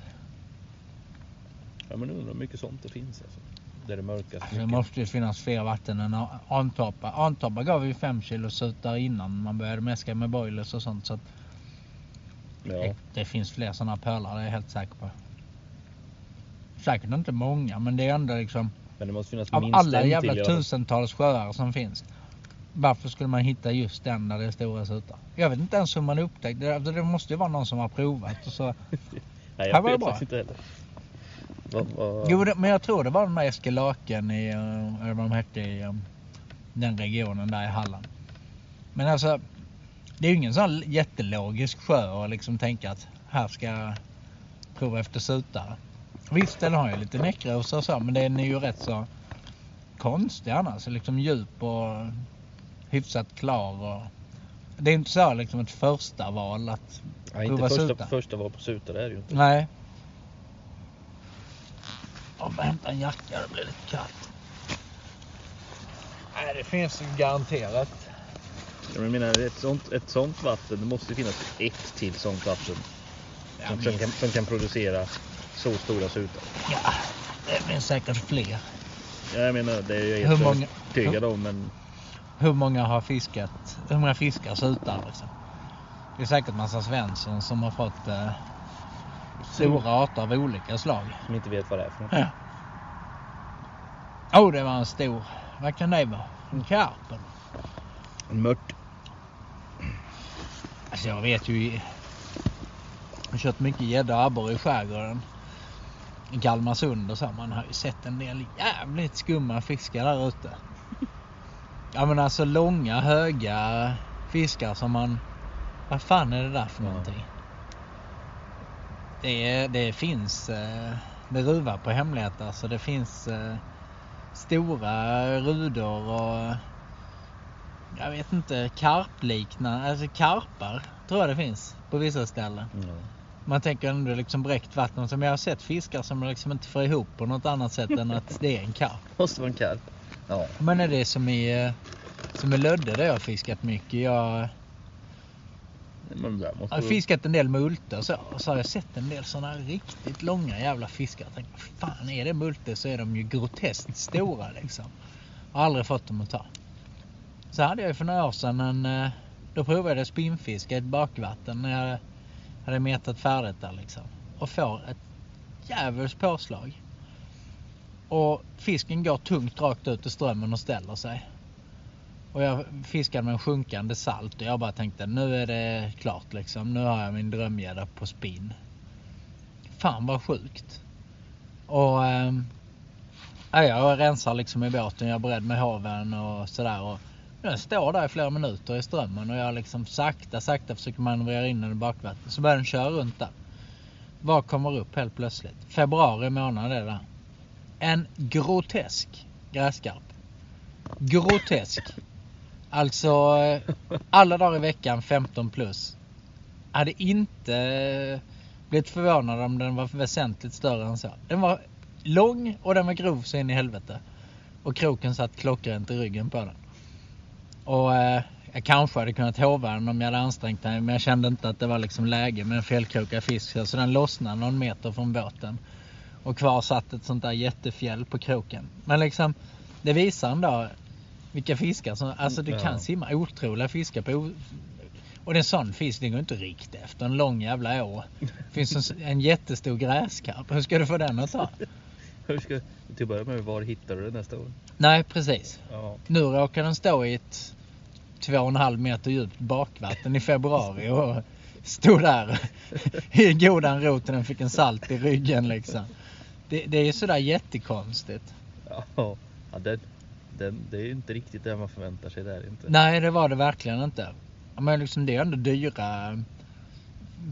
Ja men undrar hur mycket sånt det finns alltså. Där det mörkas Alltså, det mycket. måste ju finnas fler vatten än Antorpa. Antorpa gav ju 5 kilo sutare innan man började mäska med boilers och sånt. Så att Ja. det, det finns fler sådana pölar, det är jag helt säker på. Säkert inte många, men det är ändå liksom Men det måste finnas av minst alla jävla i alla fall. tusentals sjöar som finns. Varför skulle man hitta just den där det är stora sutar? Jag vet inte ens hur man upptäckte det. Det måste ju vara någon som har provat. Och så. Nej Här jag var det bra. inte heller. Vad, vad... Jo, det, men jag tror det var den där Eskelaken i, eh, eller vad de hette i eh, den regionen där i Halland. Men alltså, det är ju ingen sån jättelogisk sjö att liksom tänka att här ska jag prova efter sutare. Visst, den har ju lite näckrosor och så, men den är ju rätt så konstig annars. Liksom djup och hyfsat klar. Och... Det är inte så liksom ett första val att Nej, inte första, suta. första var på Suta, det är det ju inte. Nej. Jag får hämta en jacka, det blir lite kallt. Nej, det finns ju garanterat. Jag menar ett sånt, ett sånt vatten, det måste ju finnas ett till sånt vatten. Ja, som, som, kan, som kan producera så stora sutar. Ja, det finns säkert fler. Ja, jag menar det är jag Hur helt många- övertygad om men Hur många har fiskat? Hur många fiskar sutar liksom? Det är säkert massa Svensson som har fått eh, stora arter av olika slag. som inte vet vad det är för något. Ja. Oh, det var en stor. Vad kan det vara? En karp? En mört. Alltså jag vet ju. Jag har kört mycket gädda och abborre i skärgården. I Kalmarsund och så. Man har ju sett en del jävligt skumma fiskar där ute. Ja men alltså långa höga fiskar som man... Vad fan är det där för någonting? Det, det finns... eh, Det ruvar på hemligheter. Alltså det finns eh, stora rudor och jag vet inte, karpliknande, alltså karpar tror jag det finns på vissa ställen. Ja. Man tänker ändå liksom bräckt vatten. Som jag har sett fiskar som liksom inte får ihop på något annat sätt än att det är en karp. Måste vara en karp. Ja. Men är det som i, eh, som i Lödde där jag har fiskat mycket. Jag måste har fiskat en del multer och så. Och så har jag sett en del sådana riktigt långa jävla fiskar. Jag tänkte, fan är det multer så är de ju groteskt stora liksom. Jag har aldrig fått dem att ta. Så hade jag ju för några år sedan en, eh, då provade jag spinnfiska i ett bakvatten när jag hade metat färdigt där liksom. Och får ett djävulskt påslag. Och fisken går tungt rakt ut i strömmen och ställer sig. Och jag fiskade med en sjunkande salt och jag bara tänkte nu är det klart liksom. Nu har jag min drömgädda på spinn. Fan vad sjukt. Och äh, jag rensar liksom i båten. Jag är beredd med hoven och sådär. Och den står där i flera minuter i strömmen och jag liksom sakta, sakta försöker manövrera in den i bakvattnet. Så börjar den köra runt där. Vad kommer upp helt plötsligt? Februari månad är det. där. En grotesk gräskarp. Grotesk. Alltså eh, alla dagar i veckan 15 plus. Hade inte eh, blivit förvånad om den var väsentligt större än så. Den var lång och den var grov så in i helvete. Och kroken satt klockrent i ryggen på den. Och eh, jag kanske hade kunnat hova den om jag hade ansträngt mig men jag kände inte att det var liksom läge med en felkrokad fisk. Så den lossnade någon meter från båten. Och kvar satt ett sånt där jättefjäll på kroken. Men liksom det visar ändå vilka fiskar som, alltså du kan simma otroliga fiskar på Och en sån fisk, den går inte riktigt efter en lång jävla å. Det finns en, en jättestor gräskarp. Hur ska du få den att ta? Hur ska, till att börja med, var hittar du det nästa år? Nej, precis. Ja. Nu råkar den stå i ett två och en halv meter djupt bakvatten i februari och stod där i godan ro till den fick en salt i ryggen liksom. Det, det är sådär jättekonstigt. Ja, ja den, den, det är ju inte riktigt det man förväntar sig där inte. Nej, det var det verkligen inte. Men liksom det är ändå dyra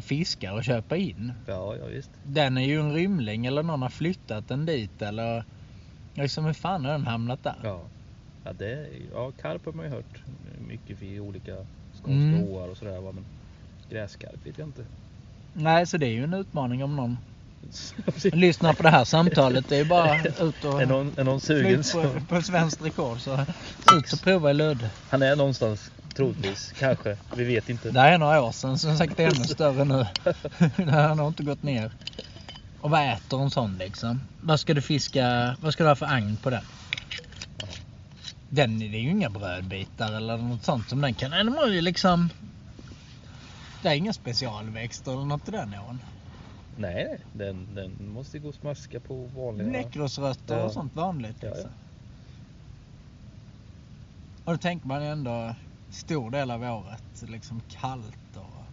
fiskar att köpa in. Ja, ja visst. Den är ju en rymling eller någon har flyttat den dit eller liksom hur fan har den hamnat där? Ja. Ja, det, ja, karp har man ju hört mycket i olika skånska Mm. åar och sådär men gräskarp vet jag inte. Nej, så det är ju en utmaning om någon lyssnar på det här samtalet. Det är bara ut och är, någon, är någon sugen så, på, på svenskt rekord så ut och prova i Ludde. han är någonstans troligtvis, kanske, vi vet inte. Det här är några år sedan, som sagt det är ännu större nu. Här har inte gått ner. Och vad äter en sån liksom? Vad ska du fiska, vad ska du ha för agn på den? Den, det är ju inga brödbitar eller något sånt som den kan. Den har ju liksom... Det är inga specialväxter eller något i den ån. Nej, den, den måste gå och smaska på vanliga... Näckrosrötter Ja. och sånt vanligt. Ja, ja. Liksom. Och då tänker man ju ändå stor del av året liksom kallt och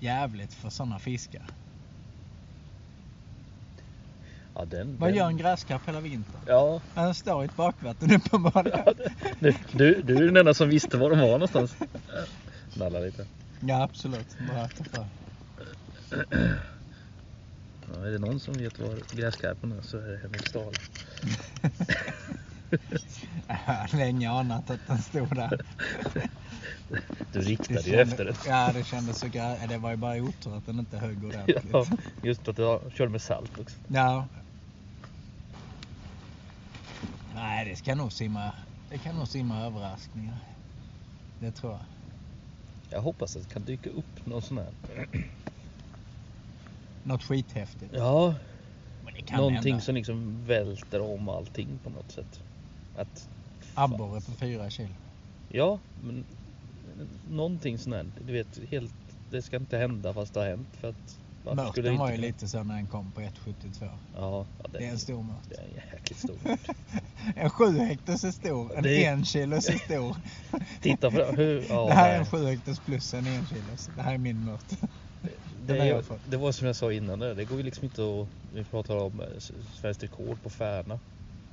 jävligt för sådana fiskar. Ja, den, Vad den, gör en gräskarp hela vintern? Ja, Den står i ett bakvatten uppenbarligen. du, du, du är den enda som visste var de var någonstans. Nalla lite. Ja absolut. Bara ta för. Ja, är det någon som vet var gräskarpen är så är det Henrik Stahl. Jag har länge anat att den stod där. Du riktade ju efter den. Ja det kändes så grä... Det var ju bara otur att den inte högg ordentligt. Ja, just att jag körde med salt också. Ja. Nej, det ska nog simma. Det kan nog simma överraskningar. Det tror jag. Jag hoppas att det kan dyka upp någon sån här. Något skithäftigt. Ja, Men det kan någonting hända. som liksom välter om allting på något sätt. Att, Abborre på fyra kilo. ja, men någonting sån här. Du vet, helt, det ska inte hända fast det har hänt. För att, Mörten var ju lite så när den kom på 1,72. Ja, ja Det är en stor mört. Det är en jäkligt stor. En 7 hektars är stor, en Det är- 1 kilos är stor. Titta på det. Hur, ja, det här är en 7 hektars plus en 1 kilos. Det här är min mört. Det, är, det var som jag sa innan, det, det går ju liksom inte att, vi pratar om eh, svenskt rekord på Färna.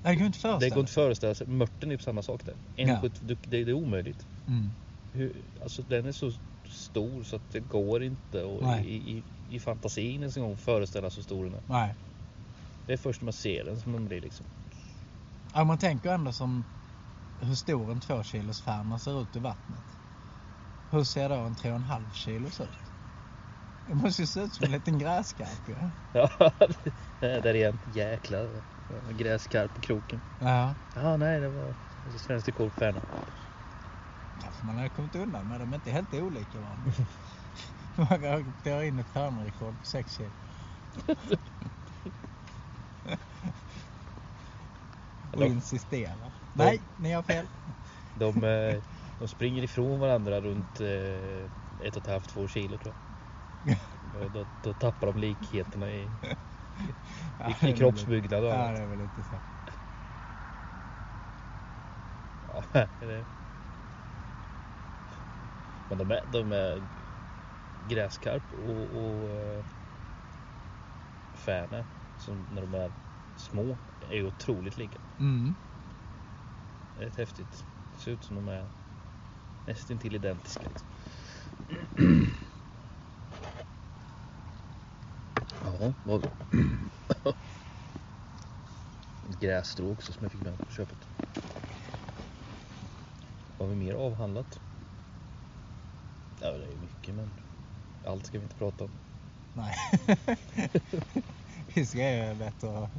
Det går inte Det går föreställa inte föreställa sig, mörten är ju samma sak där. En Ja. det, det är omöjligt. mm. Hur, alltså den är så stor så att det går inte och Nej. i, i, i fantasin ens en gång föreställa så stor den är. Nej. Det är först när man ser den som man blir liksom. Ja, man tänker ändå som hur stor en 2 kilos färna ser ut i vattnet. Hur ser då en 3,5 kilos ut? Det måste ju se ut som en liten gräskarp ju. Ja, det- där igen. Jäklar. Gräskarp på kroken. Ja. Ja, nej det var alltså, svenskt rekord på Färna. Kanske man hade kommit undan med de är inte helt olika varandra. Man drar in ett färnrekord på 6 kilo. Och insisterar. Nej, ni har fel. De, eh, de springer ifrån varandra runt eh, ett och ett halvt, två kilo tror jag. Och Då, då tappar de likheterna i, i, i kroppsbyggnad och Ja, det är väl lite så. Ja, det är- Men de är, de är gräskarp och, och eh, färna som när de är små är ju otroligt lika. Mm. Det är rätt häftigt. Det ser ut som de är nästintill identiska. Liksom. Ja, vad... Ett grässtrå också som jag fick med på köpet. Vad har vi mer avhandlat? Ja, det är mycket men allt ska vi inte prata om. Nej. Vi ska ju bättre att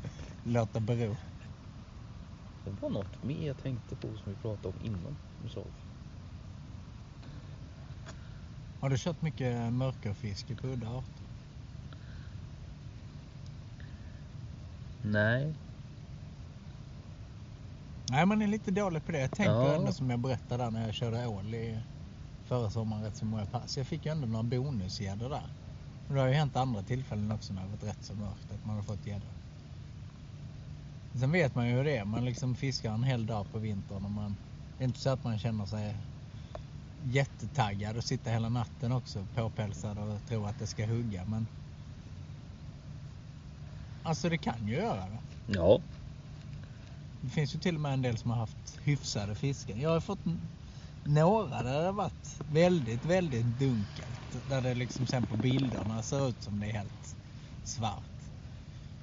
låta bero. Det var något mer jag tänkte på som vi pratade om innan. Du sa. Har du kört mycket mörkerfiske på udda arter? Nej. Nej, man är lite dålig på det. Jag tänker Ja. ändå som jag berättade där när jag körde ål i förra sommaren rätt så många pass. Jag fick ju ändå några bonusgäddor där. Och det har ju hänt andra tillfällen också när det varit rätt så mörkt att man har fått gädda. Sen vet man ju hur det är. Man liksom fiskar en hel dag på vintern och man... Det är inte så att man känner sig jättetaggad och sitter hela natten också påpälsad och tror att det ska hugga men... Alltså det kan ju göra det. Ja. Det finns ju till och med en del som har haft hyfsade fisken. Jag har fått några där det har varit väldigt, väldigt dunkelt. Där det liksom sen på bilderna ser ut som det är helt svart.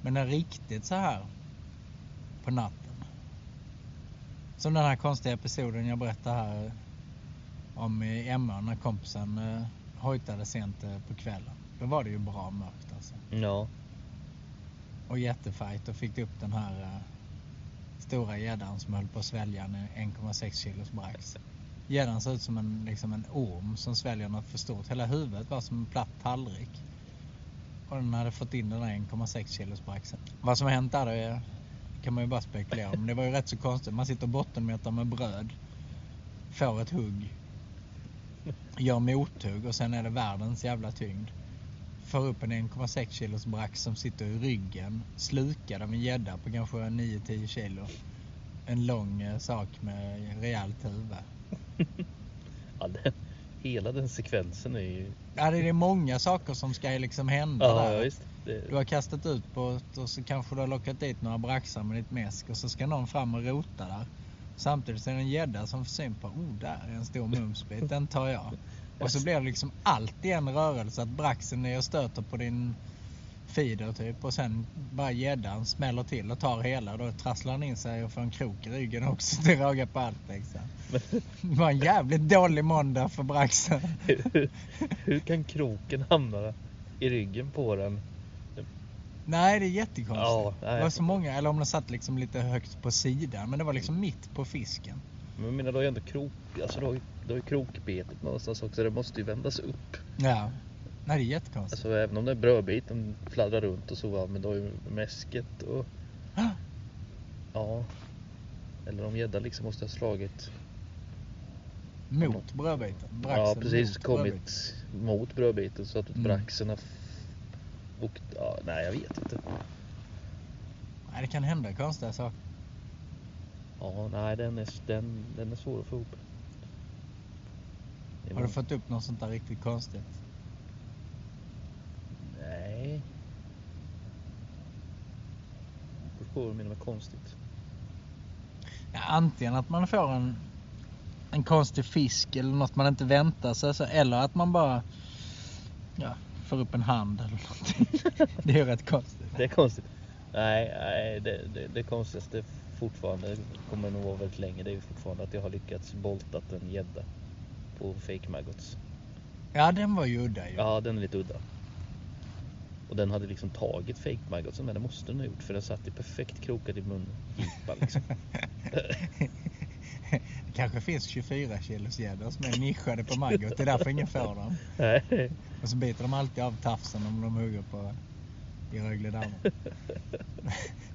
Men när riktigt så här på natten. Som den här konstiga episoden jag berättade här om i Emån när kompisen eh, hojtade sent eh, på kvällen. Då var det ju bra mörkt alltså. Ja. Och jättefight och fick upp den här uh, stora gäddan som höll på att svälja en 1,6 kilos brax. Gäddan såg ut som en, liksom en orm som sväljer något för stort. Hela huvudet var som en platt tallrik. Och den hade fått in den där 1,6 kilos braxen. Vad som har hänt där är, kan man ju bara spekulera om. Det var ju rätt så konstigt. Man sitter och bottenmätar med bröd. Får ett hugg. Gör mothugg och sen är det världens jävla tyngd. Får upp en 1,6 kilos brax som sitter i ryggen. Slukad av en gädda på kanske 9-10 kilo. En lång eh, sak med rejält huvud. ja den, hela den sekvensen är ju... Ja, det är många saker som ska liksom hända Ja, där. ja visst. Det, Du har kastat ut på och så kanske du har lockat dit några braxar med ditt mäsk och så ska någon fram och rota där. Samtidigt är det en gädda som får syn på, oh där är en stor mumsbit, den tar jag. Och så blir det liksom allt i en rörelse att braxen är och stöter på din feeder typ och sen bara gäddan smäller till och tar hela. Då trasslar han in sig och får en krok i ryggen också till råga på allt liksom. Det var en jävligt dålig måndag för braxen. hur, hur kan kroken hamna i ryggen på den? Nej, det är jättekonstigt. Ja, nej. det var så många, eller om den satt liksom lite högt på sidan. Men det var liksom mitt på fisken. Men jag menar, du har ju ändå krok... Alltså du har ju, du har ju krokbetet någonstans också. Det måste ju vändas upp. Ja. Nej, det är jättekonstigt. Alltså även om det är brödbiten fladdrar runt och så. va, Men du har ju mäsket och... Ah, Ja. Eller om gäddan liksom måste ha slagit... mot brödbiten. Braxen ja precis, mot kommit brödbiten. mot brödbiten så att Mm. braxen har... Och, ja, nej jag vet inte. Nej, det kan hända konstiga saker. Ja, nej den är, den, den är svår att få ihop. Har du fått upp något sånt där riktigt konstigt? Nej. Beror på vad du menar med konstigt. Ja, antingen att man får en, en konstig fisk eller något man inte väntar sig. Så, eller att man bara ja, får upp en hand eller någonting. det är ju rätt konstigt. Det är konstigt. Nej, nej det, det, det konstigaste fortfarande, kommer nog vara väldigt länge, det är ju fortfarande att jag har lyckats boltat en gädda på fake maggots. Ja, den var ju udda ju. Ja, den är lite udda. Och den hade liksom tagit fake maggotsen, men det måste den ha gjort för den satt i perfekt krokad i mungipan liksom. Det kanske finns 24 kilos gäddor som är nischade på maggot. Det är därför ingen får dem. Nej. Och så biter de alltid av tafsen om de hugger på i Rögle damm.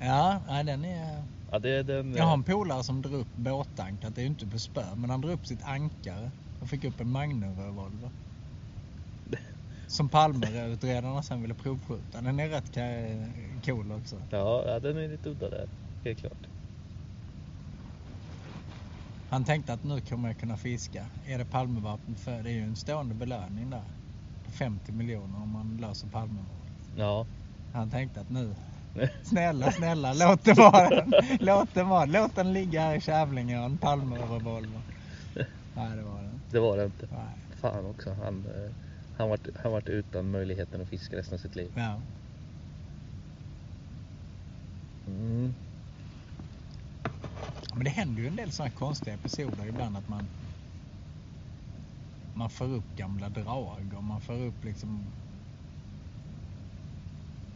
ja, nej, den är... Ja, det är den... Jag har en polare som drar upp båtankar. Det är ju inte på spö, men han drar upp sitt ankare och fick upp en Magnum-revolver. Som Palmeutredarna sen ville provskjuta. Den är rätt cool också. Ja, den är lite udda där. Helt klart. Han tänkte att nu kommer jag kunna fiska. Är det Palmevapen för? Det är ju en stående belöning där. På 50 miljoner om man löser Palmemordet. Ja. Han tänkte att nu, snälla, snälla, låt det vara. Låt den vara. Låt den ligga här i Kävlinge och en Palmerevolver. Nej, det var den. Det var det inte. Nej. Fan också. Han, eh, han vart han vart utan möjligheten att fiska resten av sitt liv. Ja. Mm. Men det händer ju en del sådana konstiga episoder ibland att man man får upp gamla drag och man får upp liksom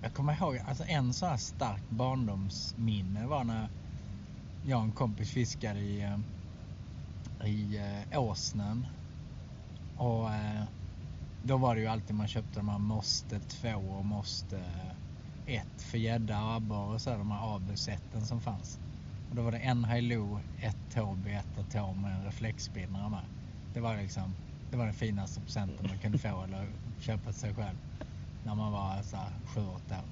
jag kommer ihåg, alltså en sån här stark barndomsminne var när jag och en kompis fiskade i, eh, i eh, Åsnen. Och eh, då var det ju alltid man köpte de här Måste 2 och Måste 1 för gädda och abborre och så här, de här abusätten som fanns. Och då var det en Hailoo, ett Tobi, ett Atom och en reflexspinnare med. Det var liksom det var den finaste presenten man kunde få eller köpa till sig själv. När man var så här 7-8 år.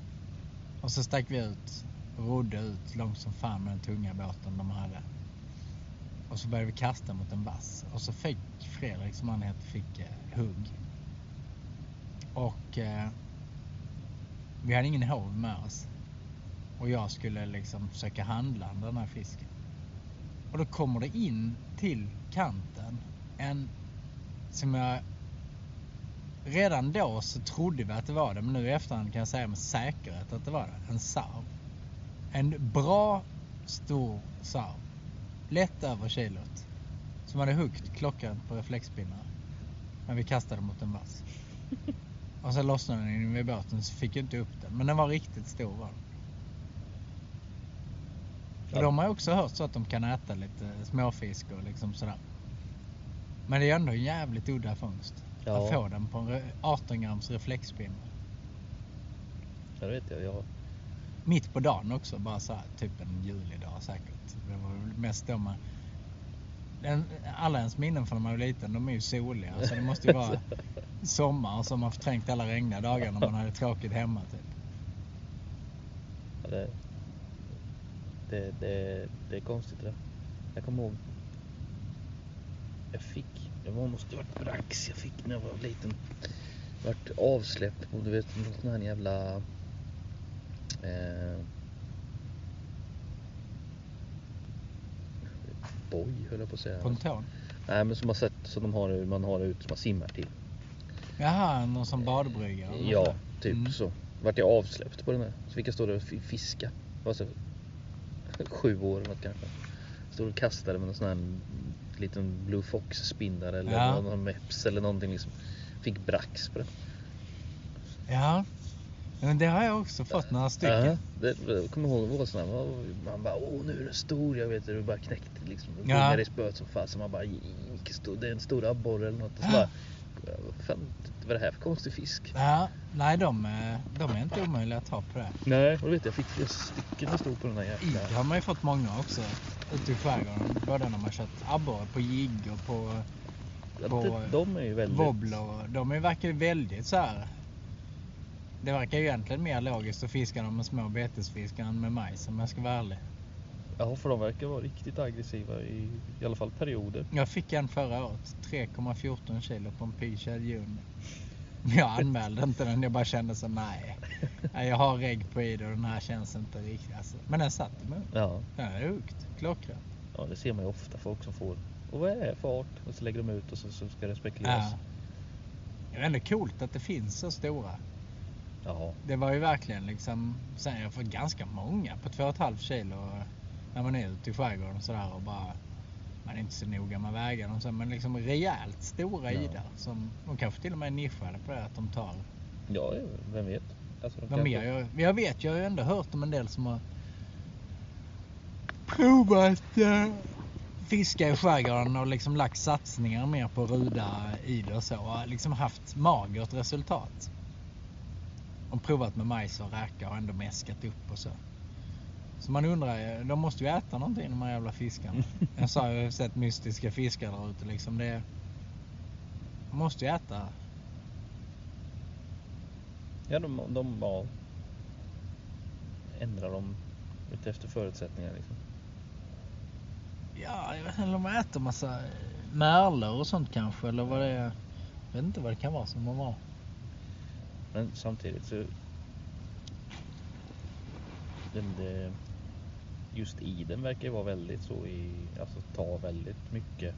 Och så stack vi ut och rodde ut långt som fan med den tunga båten de hade. Och så började vi kasta mot en vass. Och så fick Fredrik, som han hette, fick eh, hugg. Och eh, vi hade ingen hov med oss. Och jag skulle liksom försöka handla den här fisken. Och då kommer det in till kanten en som jag... Redan då så trodde vi att det var det, men nu i efterhand kan jag säga med säkerhet att det var det. En sarv. En bra, stor sarv. Lätt över kilot. Som hade huggt klockrent på reflexpinnar. Men vi kastade mot en vass. Och så lossnade den in vid båten så fick jag inte upp den. Men den var riktigt stor var den. Ja. de har ju också hört så att de kan äta lite småfisk och liksom sådär. Men det är ändå en jävligt udda fångst. Ja. Att få den på en re- 18 grams reflexpinne. Ja, det vet jag. jag. Mitt på dagen också, bara så här, typ en julidag säkert. Det var mest då man... Den, alla ens minnen från när man var liten, de är ju soliga. Så det måste ju vara sommar som har förträngt alla regniga dagar när man hade tråkigt hemma typ. Ja, det, det, det, det är konstigt det. Jag kommer ihåg. Jag fick, det var, måste varit brax jag fick när jag var liten. Vart avsläppt på du vet någon sån här jävla eh, boj höll jag på att säga. Ponton. Nej men som man sett som de har, man har ut som man simmar till. Jaha, någon som badbrygga? Ja, typ Mm. så. Vart jag avsläppt på den här. Så fick jag stå där och fi- fiska. Jag var så sju år eller något kanske. Stod och kastade med någon sån här liten Blue Fox spindare eller Ja. någon, Meps eller någonting liksom. Fick brax på det. Ja. Men det har jag också fått några stycken. Ja, det, jag kommer ihåg här, man bara åh nu är den stor, jag vet du bara knäckte liksom. Ja. Ja. i spöet som så man bara gick det är en stor abborre eller något. Och så bara, fan, vad är det här för konstig fisk? Ja, nej de, är- de är inte omöjliga att ha på det. Nej, och du vet jag fick flera stycken som stod på den här jäkla... Igg har man ju fått många också ute i skärgården. Både när man kört abborre på jigg och på Ja, på de, de är ju väldigt... wobbler. De är, verkar väldigt så här. Det verkar ju egentligen mer logiskt att fiska med små betesfiskar än med majs om jag ska vara ärlig. Ja, för de verkar vara riktigt aggressiva i, i alla fall perioder. Jag fick en förra året. 3,14 kilo på en P-shad June. Men jag anmälde inte den. Jag bara kände så nej. nej. Jag har regg på id och den här känns inte riktigt. Alltså. Men den satt mun. Ja, Den är högt. Klockren. ja, det ser man ju ofta folk som får. Och vad är det för art? Och så lägger de ut och så, så ska det spekuleras. Ja. Det är ändå coolt att det finns så stora. Ja. Det var ju verkligen liksom, sen jag har fått ganska många på 2,5 kilo när man är ute i skärgården och sådär och bara man är inte så noga med vägarna och så, men liksom rejält stora Ja. idar som de kanske till och med är nischade på det att de tar. Ja, vem vet? Alltså, de Vad kan mer? få- Jag, jag vet, jag har ju ändå hört om en del som har provat eh, fiska i skärgården och liksom lagt satsningar mer på ruda idor och så och liksom haft magert resultat. Och provat med majs och räka och ändå mäskat upp och så. Så man undrar ju, de måste ju äta någonting de här jävla fiskarna. Jag sa ju, jag har sett mystiska fiskar där ute liksom. Det, de måste ju äta. Ja, de, de ja, ändrar dem utefter förutsättningar liksom. Ja, jag vet inte de äter massa märlor och sånt kanske eller vad det är. Jag vet inte vad det kan vara som de har. Men samtidigt så... Den, det, just i den verkar ju vara väldigt så i... Alltså ta väldigt mycket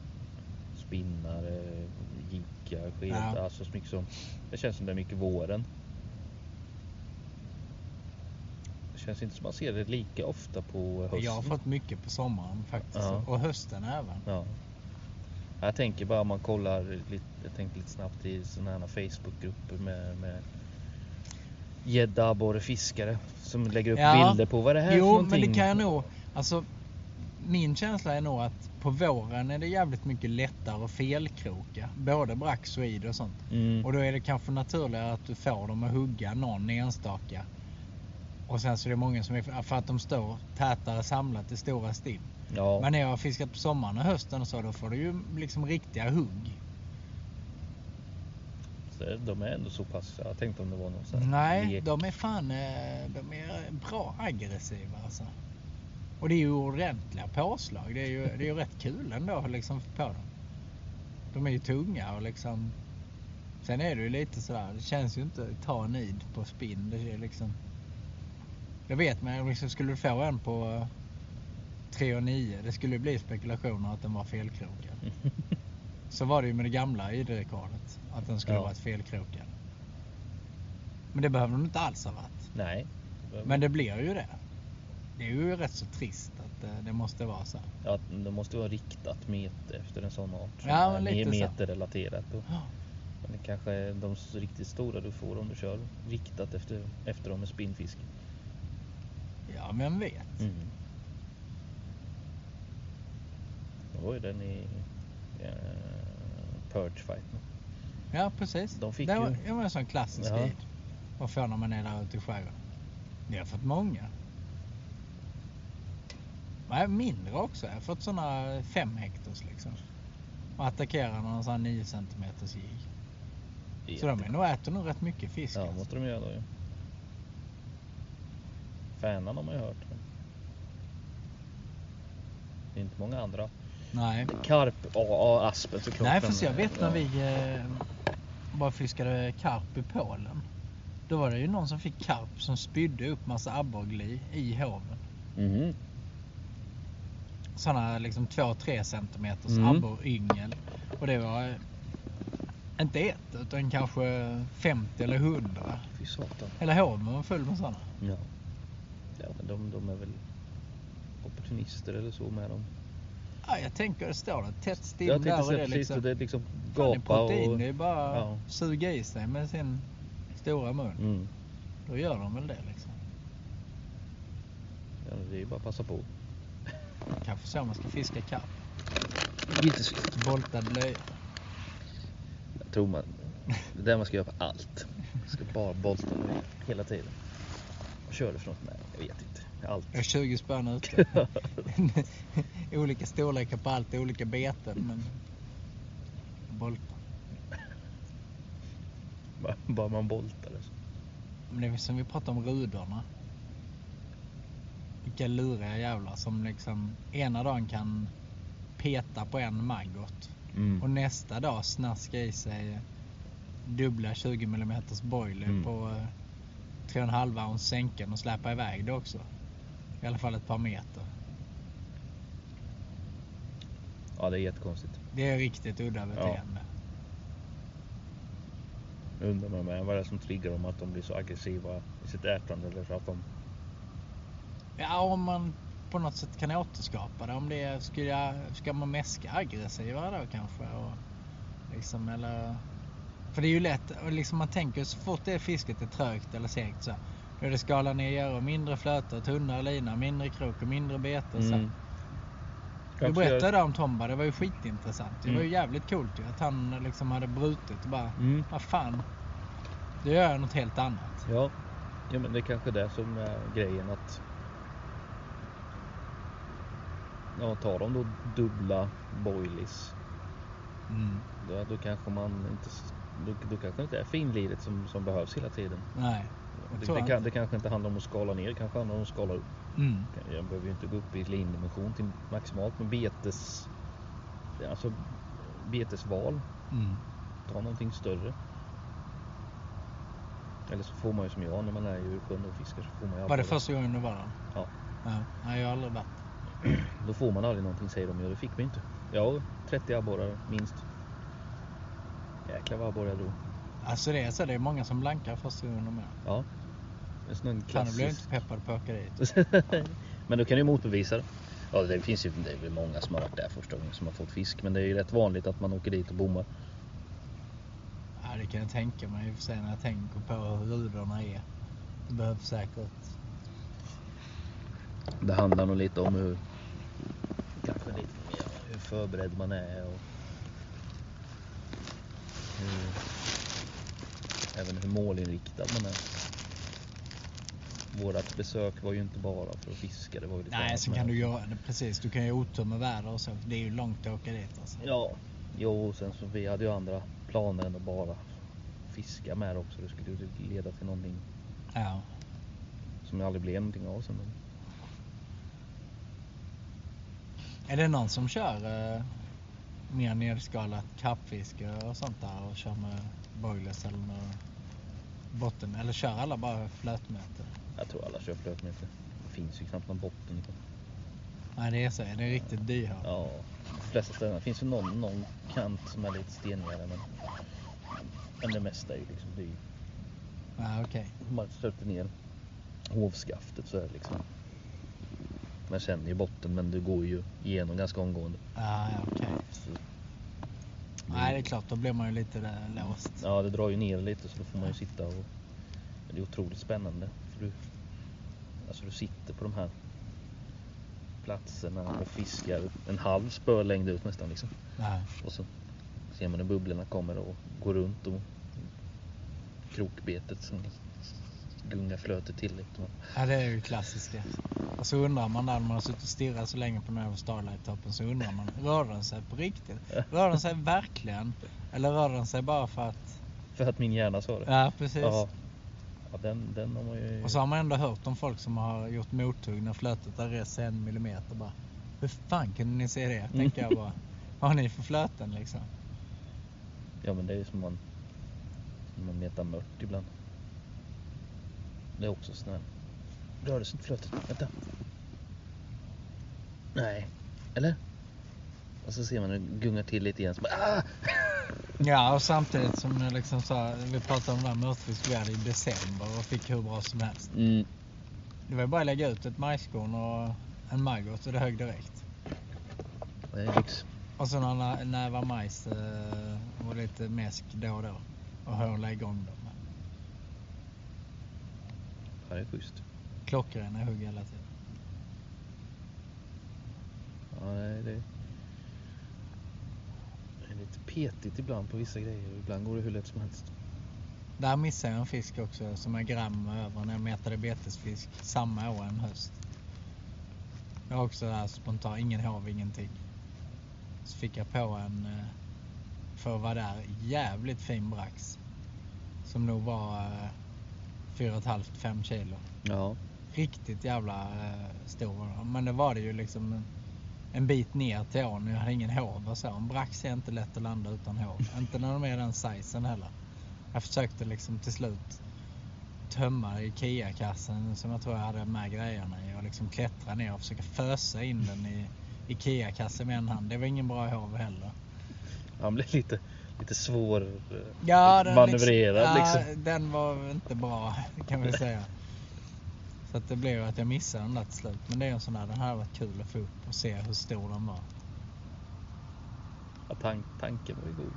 spinnare, jiggar, skedar. Ja. Alltså så mycket som... Det känns som det är mycket våren. Det känns inte som man ser det lika ofta på hösten. Jag har fått mycket på sommaren faktiskt. Ja. Och hösten även. Ja. Jag tänker bara om man kollar lite, jag tänkte lite snabbt i sådana här Facebookgrupper med, med gädda, abborre, fiskare som lägger upp Ja. bilder på vad det här är Jo, för någonting. men det kan jag nog. Alltså, min känsla är nog att på våren är det jävligt mycket lättare att felkroka. Både brax och id och sånt. Mm. Och då är det kanske naturligare att du får dem att hugga någon enstaka. Och Och sen så är det många som är för att de står tätare samlat i stora stim. Ja. Men när jag har fiskat på sommaren och hösten och så, då får du ju liksom riktiga hugg. Så de är ändå så pass, jag tänkte om det var någon sån här Nej, lek. de är fan eh, de är bra aggressiva alltså. Och det är ju ordentliga påslag. Det är ju, det är ju rätt kul ändå liksom på dem. De är ju tunga och liksom... Sen är det ju lite sådär, det känns ju inte ta nid på spinn. Det är liksom... Jag vet men liksom, skulle du få en på eh, 3 och 9, det skulle bli spekulationer att den var felkrokad. Så var det ju med det gamla ID-rekordet. Att den skulle Ja. varit felkrokad. Men det behöver den inte alls ha varit. Nej. Men det blir ju det. Det är ju rätt så trist att eh, det måste vara så. Ja, det måste vara riktat meter efter en sån art. som Ja, men lite meterrelaterat. Och, Ja. men det kanske är de riktigt stora du får om du kör riktat efter, efter dem med spinnfisk. Ja, men vet. Mm. Det var ju den i eh, Purge fighten. Ja, precis. De fick det var, ju- det var en sån klassisk Ja. grej. Vad får när man är där ute i skärgården? Vi har fått många. Nej, mindre också. Jag har fått såna 5 hektars liksom. Och attackerar någon sån här 9 centimeters jigg. Så de nog, äter nog rätt mycket fisk. Ja, alltså. måste de göra då ju. Fänan har man ju hört. Det är inte många andra. Nej. Karp, ja, ja aspen såklart. Nej, men, för jag vet när vi eh, bara fiskade karp i Polen. Då var det ju någon som fick karp som spydde upp massa abborrgli i hoven. Mhm. Sådana liksom 2-3 centimeters Mm. abborryngel. Och det var eh, inte ett utan kanske 50 eller 100. Fy satan. Hela hoven var full med sådana. Ja. Ja, men de, de är väl opportunister eller så med dem. Ja, jag tänker det står det tätt stim Jag där tänkte det är precis liksom. det. liksom Fan, det är gapa protein. och... Det är bara Ja. suga i sig med sin stora mun. Mm. Då gör de väl det liksom. Ja, det är ju bara att passa på. Kanske så man ska fiska karp. Vitesfisk. Boltad blöja. Jag tror man... Det är det man ska göra på allt. Man ska bara bolta med hela tiden. Vad kör du för något? Nej, jag vet inte. Allt. Jag har 20 spänn ute. olika storlekar på allt, olika beten men... Boltar. Bara- man boltar det. så. Men det är som vi pratade om rudorna. Vilka luriga jävlar som liksom ena dagen kan peta på en maggot Mm. och nästa dag snaska i sig dubbla 20 mm boiler Mm. på eh, 3,5 ounce sänken och släppa iväg det också. I alla fall ett par meter. Ja, det är jättekonstigt. Det är riktigt udda beteende. Jag undrar man med vad det är som triggar dem att de blir så aggressiva i sitt ätande eller så att de... Ja, om man på något sätt kan återskapa det. Om det är, ska, jag, ska man mäska aggressiva då kanske? Och liksom, eller, för det är ju lätt, liksom man tänker så fort det fisket är trögt eller segt så. Då är det skala ner och mindre flöte, tunnare lina, mindre krok och mindre bete. Mm. Du berättade om Tomba, det var ju skitintressant. Det var ju Mm. jävligt coolt ju att han liksom hade brutit och bara, Mm. vad fan. Då gör jag något helt annat. Ja. ja, men det är kanske det som är grejen att... Ja, tar de då dubbla boilies Mm. då, då kanske man inte... Då, då kanske inte är finliret som, som behövs hela tiden. Nej. Jag Det, det, kan, det kanske inte handlar om att skala ner, det kanske handlar om att skala upp. Mm. Jag behöver ju inte gå upp i lindimension till maximalt med betes... Alltså betesval. Mm. Ta någonting större. Eller så får man ju som jag när man är i sjön och fiskar så får man ju Var det första gången du var där? Ja. Ja. Nej, jag har aldrig varit. Då får man aldrig någonting säger de. Ja det fick vi inte. Ja 30 abborrar minst. Jäklar vad abborrar jag drog. Alltså det är så, det är många som blankar första gången de är. Ja. En sån du blir klassisk. inte peppad på att åka dit. men då kan du ju motbevisa det. Ja det finns ju det är väl många som har varit där första gången som har fått fisk. Men det är ju rätt vanligt att man åker dit och bommar. Ja, det kan jag tänka mig i och för sig när jag tänker på hur rudorna är. Det behövs säkert. Det handlar nog lite om hur kanske lite mer hur förberedd man är och hur, även hur målinriktad man är. vårat besök var ju inte bara för att fiska. Det var ju lite Nej, sen kan du göra det precis. Du kan ju otur väder och så. Det är ju långt att åka dit alltså. Ja, jo sen så vi hade ju andra planer än att bara fiska med också. Det skulle ju leda till någonting Ja. som aldrig blev någonting av sen. Är det någon som kör eh, mer nedskalat kappfiske och sånt där och kör med boilers eller något botten? Eller kör alla bara flötmäte? Jag tror alla kör flötmeter. Det finns ju knappt någon botten. Nej, det är så. Det är riktigt dyrt. Ja, de flesta ställena. Det finns ju någon, någon kant som är lite stenigare men, men det mesta är ju liksom Ja, okej. om man stöter ner hovskaftet så är det liksom man känner ju botten men det går ju igenom ganska omgående. Ja, ja, okej. Så, Nej, det är klart. Då blir man ju lite där låst. Ja, det drar ju ner lite så då får man ju sitta och det är otroligt spännande. För du, alltså du sitter på de här platserna och fiskar en halv spölängd ut nästan liksom. Ja. Och så ser man hur bubblorna kommer och går runt och krokbetet som gungar flötet till lite. ja, det är ju klassiskt det. Och så undrar man när man har suttit och stirrat så länge på den här Starlight-toppen så undrar man, rör den sig på riktigt? Rör den sig verkligen? Eller rör den sig bara för att... För att min hjärna sa det. Ja, precis. Ja, ja den, den har man ju... Och så har man ändå hört om folk som har gjort mothugg när flötet har rest sig en millimeter bara. Hur fan kunde ni se det? Tänker jag bara. Vad har ni för flöten liksom? Ja men det är ju som man, som man metar mört ibland. Det är också sån här rörelseflötet. Vänta. Nej. Eller? Och så ser man hur det gungar till lite igen. Så bara, ah! Ja, och samtidigt som jag liksom sa, vi pratade om det här mörtfisk vi hade i december och fick hur bra som helst. mm. Det var bara att lägga ut ett majskorn och en maggot och det högg direkt. Det är lyx. Och så några nävar majs eh, och lite mäsk då och då. Och hålla igång dem. Det är schysst. Klockrena hugg hela tiden. Ja, nej, det, är lite petigt ibland på vissa grejer. Ibland går det hur lätt som helst. Där missade jag en fisk också som är gram över när jag metade betesfisk samma år en höst. Jag var också där spontant, ingen hov, ingenting. Så fick jag på en, eh, för att vara där, jävligt fin brax. Som nog var eh, 4,5-5 kilo. Ja. Riktigt jävla eh, stor. Men det var det ju liksom en, en bit ner till ån. Jag hade ingen hov och så. En brax är inte lätt att landa utan hov. inte när de är den sizen heller. Jag försökte liksom till slut tömma IKEA-kassen som jag tror jag hade med grejerna i och liksom klättra ner och försöka fösa in den i IKEA-kassen med en hand. Det var ingen bra hov heller. Han blev lite, lite svår eh, den manövrerad liksom, liksom. Ja, den var inte bra kan vi säga. Så att det blev att jag missade den där till slut. Men det är en sån där, den här hade varit kul att få upp och se hur stor den var. Ja, tank, tanken var ju god.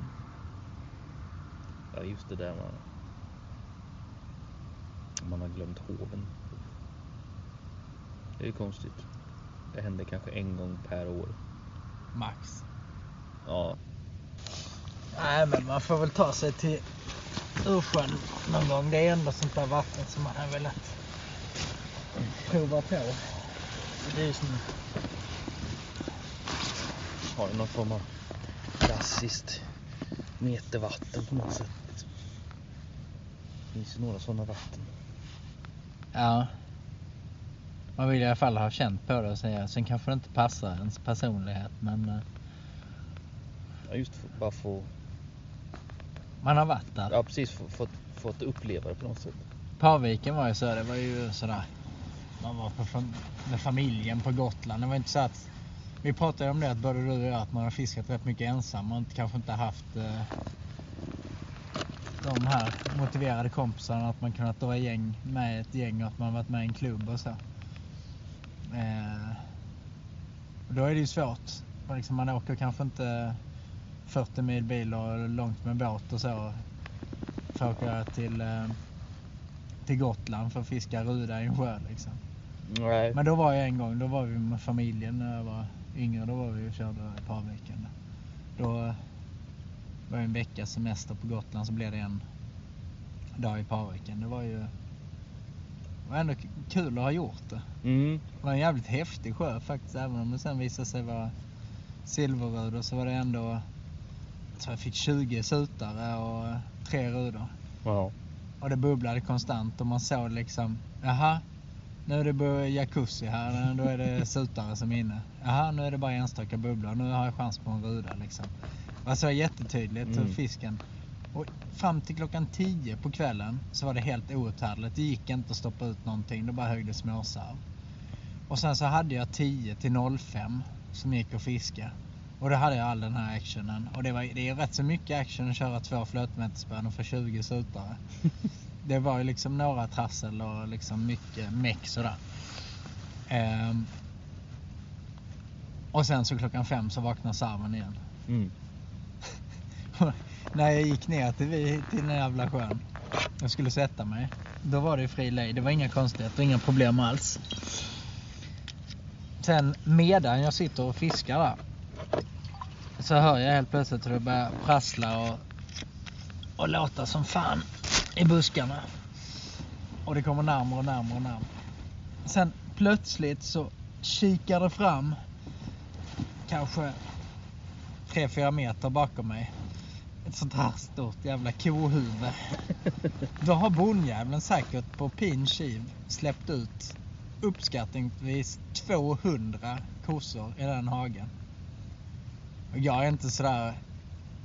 Ja, just det där man... Man har glömt hoven. Det är ju konstigt. Det händer kanske en gång per år. Max. Ja, Nej men man får väl ta sig till Ursjön någon gång. Det är ändå sånt där vatten som man har velat prova på. Det är ju som har någon form av klassiskt metervatten på något sätt. Det finns ju några sådana vatten. Ja. Man vill i alla fall ha känt på det och säga. Sen kanske det inte passar ens personlighet men eh, Ja, just för, bara få, man har varit där. ja precis, få, fått, fått uppleva det på något sätt. Parviken var ju så. Det var ju sådär. Man var på med familjen på Gotland. Det var inte så att. Vi pratade om det att både du och jag att man har fiskat rätt mycket ensam inte, kanske inte haft eh, de här motiverade kompisarna. Att man kunnat dra gäng med ett gäng och att man varit med i en klubb och så. Eh, och då är det ju svårt. Och Liksom man åker kanske inte 40 mil bil och långt med båt och så. För att åka till eh, till Gotland för att fiska ruda i en sjö liksom. Nej. Men då var jag en gång, då var vi med familjen när jag var yngre. Då var vi och körde Parviken. Då var det en vecka semester på Gotland så blev det en dag i Parviken. Det var ju Det var ändå kul att ha gjort det. Mm. Det var en jävligt häftig sjö faktiskt. Även om det sen visade sig vara silverrudor så var det ändå... Tror jag fick 20 sutare och tre rudor. Ja. Och det bubblade konstant och man såg liksom, jaha, nu är det jacuzzi här, då är det sutare som är inne. Jaha, nu är det bara enstaka bubblor, nu har jag chans på en ruda liksom. Det var så jättetydligt hur Mm. fisken... Och fram till klockan 10 på kvällen så var det helt outhärdligt. Det gick inte att stoppa ut någonting, det bara högg det småsarv. Och sen så hade jag 10 till 05 som gick att fiska. Och då hade jag all den här actionen. Och det, var, det är rätt så mycket action att köra två flötmätespön och få 20 sutare. det var ju liksom några trassel och liksom mycket meck sådär. Ehm, och sen så klockan fem så vaknade sarven igen. Mm. När jag gick ner till, vi- till den jävla sjön och skulle sätta mig. Då var det ju fri lejd. Det var inga konstigheter, inga problem alls. Sen medan jag sitter och fiskar där. Så hör jag helt plötsligt hur det börjar prassla och, och låta som fan i buskarna. Och det kommer närmare och närmare och närmare. Sen plötsligt så kikar det fram kanske 3-4 meter bakom mig. Ett sånt här stort jävla kohuvud. Då har bondjäveln säkert på pin kiv släppt ut uppskattningsvis 200 kossor i den hagen. Och jag är inte sådär...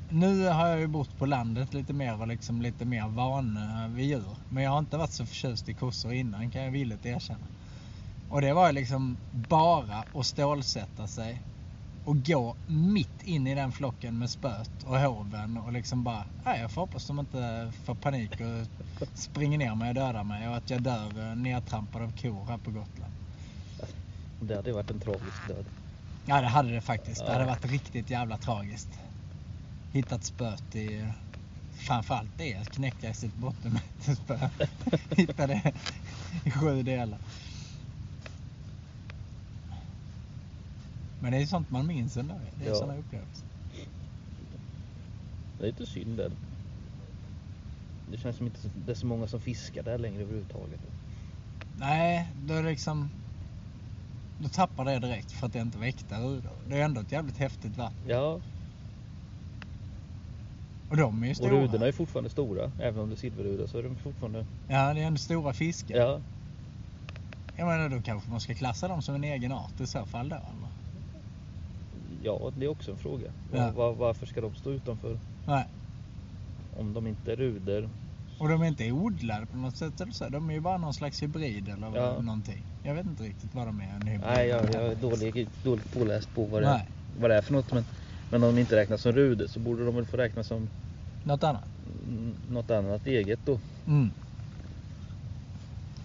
Nu har jag ju bott på landet lite mer och liksom lite mer van eh, vid djur. Men jag har inte varit så förtjust i kossor innan kan jag villigt erkänna. Och det var ju liksom bara att stålsätta sig och gå mitt in i den flocken med spöet och hoven och liksom bara, nej jag får hoppas de inte får panik och springer ner mig och dödar mig och att jag dör eh, nedtrampad av kor här på Gotland. Det hade varit en tragisk död. Ja det hade det faktiskt. Det Ja. hade varit riktigt jävla tragiskt. Hittat spöet i, framförallt det, knäcka sitt bottenmätespö. Hitta det i sju delar. Men det är sånt man minns ändå. Det är Ja. sådana upplevelser. Det är lite synd det. Det känns som inte det är så många som fiskar där längre överhuvudtaget. Nej, då är det liksom... Då tappar det direkt för att det inte äkta rudor. Det är ändå ett jävligt häftigt vatten. Ja, Och de är ju och stora. rudorna är fortfarande stora. Även om det är silverrudar så är de fortfarande... Ja, det är ändå stora fiskar. Ja, Jag menar då kanske man ska klassa dem som en egen art i så fall då eller? ja det är också en fråga. Ja. Var, var, varför ska de stå utanför? Nej. Om de inte är ruder. Och de är inte odlade på något sätt eller så. De är ju bara någon slags hybrid eller Ja. någonting. Jag vet inte riktigt vad de är. Hybrid. Nej, jag, jag är dålig, dåligt påläst på vad det, Nej. vad det är för något. Men, men om de inte räknas som ruder så borde de väl få räknas som Något annat? mm, något annat eget då. Mm.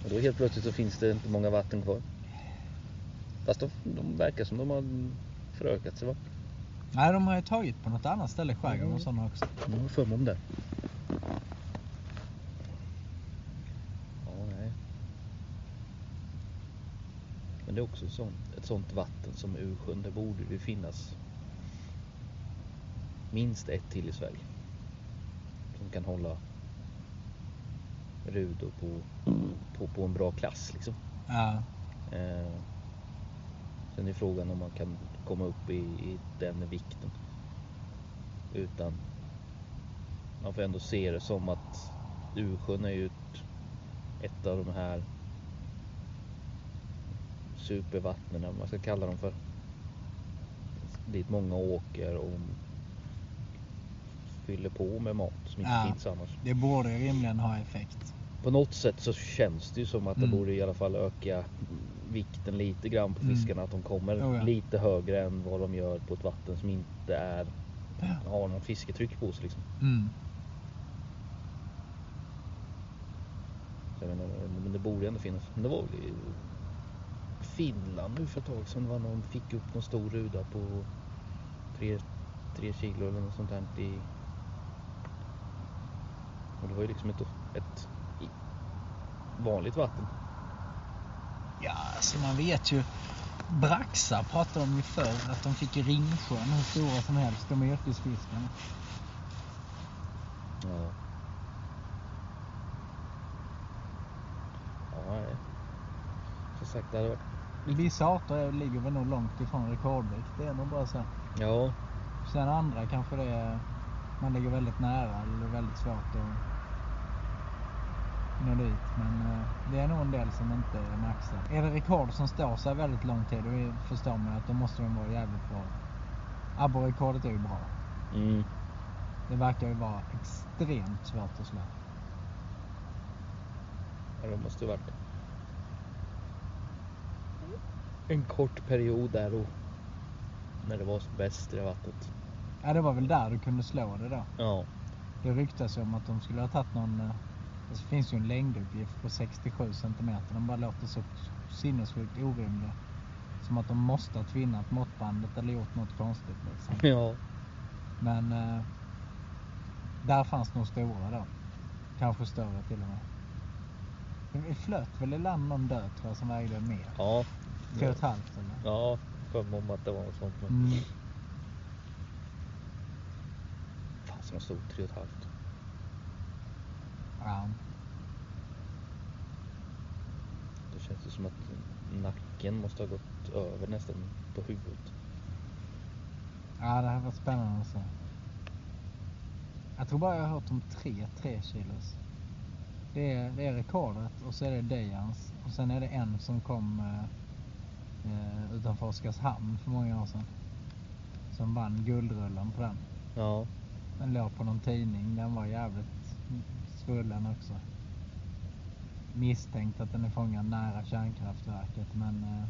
Och då helt plötsligt så finns det inte många vatten kvar. Fast de, de verkar som de har förökat sig va? Nej, de har ju tagit på något annat ställe i skärgården och Mm. sådana också. Jag har för om det. Ja, nej. Men det är också sånt, ett sånt vatten som Ursjön. Det borde det finnas minst ett till i Sverige. Som kan hålla rudor på, på, på en bra klass liksom. Ja. Eh, sen är frågan om man kan komma upp i, i den vikten. Utan man får ändå se det som att Ursjön är ju ett, ett av de här supervattnen, vad man ska kalla dem för. Dit många åker och fyller på med mat som inte Ja. finns annars. Det borde rimligen ha effekt. På något sätt så känns det ju som att det Mm. borde i alla fall öka vikten lite grann på Mm. fiskarna. Att de kommer Oh ja. lite högre än vad de gör på ett vatten som inte är, Ja. har något fisketryck på sig. Liksom. Mm. Men det borde ändå finnas. Men det var Finland nu för ett tag sedan var någon fick upp någon stor ruda på tre, tre kilo eller något sånt här i och det var ju liksom ett, ett vanligt vatten. Ja, alltså man vet ju. Braxar pratade de ju förr att de fick i Ringsjön hur stora som helst, de yrkesfiskarna. Ja. Ja, nej. sagt, det hade varit... Vissa arter ligger väl nog långt ifrån rekordvikt. Det är nog bara så. Ja, Sen andra kanske det är, man ligger väldigt nära eller väldigt svårt att nå dit. Men eh, det är nog en del som inte är maxade. Är det rekord som står sig väldigt lång tid då förstår man att då måste de vara jävligt bra. Abborrekordet är ju bra. mm. Det verkar ju vara extremt svårt att slå. ja det måste ju varit en kort period där och när det var som bäst i det vattnet. Ja, det var väl där du kunde slå det då. Ja, Det ryktas ju om att de skulle ha tagit någon... eh, Det finns ju en längduppgift på 67 centimeter. Den bara låter så sinnessjukt orimlig. Som att de måste ha tvinnat måttbandet eller gjort något konstigt liksom. ja, Men eh, där fanns nog stora då. Kanske större till och med. Det flöt väl i land någon död tror jag som vägde mer. ja. Tre och ett halvt eller? Ja, för mig om att det var något sånt. Men Mm. fasen vad stort, tre och ett halvt. Ja. Det känns ju som att nacken måste ha gått över nästan på huvudet. ja, det här var spännande att se. Jag tror bara jag har hört om tre 3 kilos. Det är, det är rekordet och så är det Dejans och sen är det en som kom eh, utanför Oskarshamn för många år sedan. Som vann guldrullen på den. Ja, Den låg på någon tidning. Den var jävligt svullen också. Misstänkt att den är fångad nära kärnkraftverket men eh,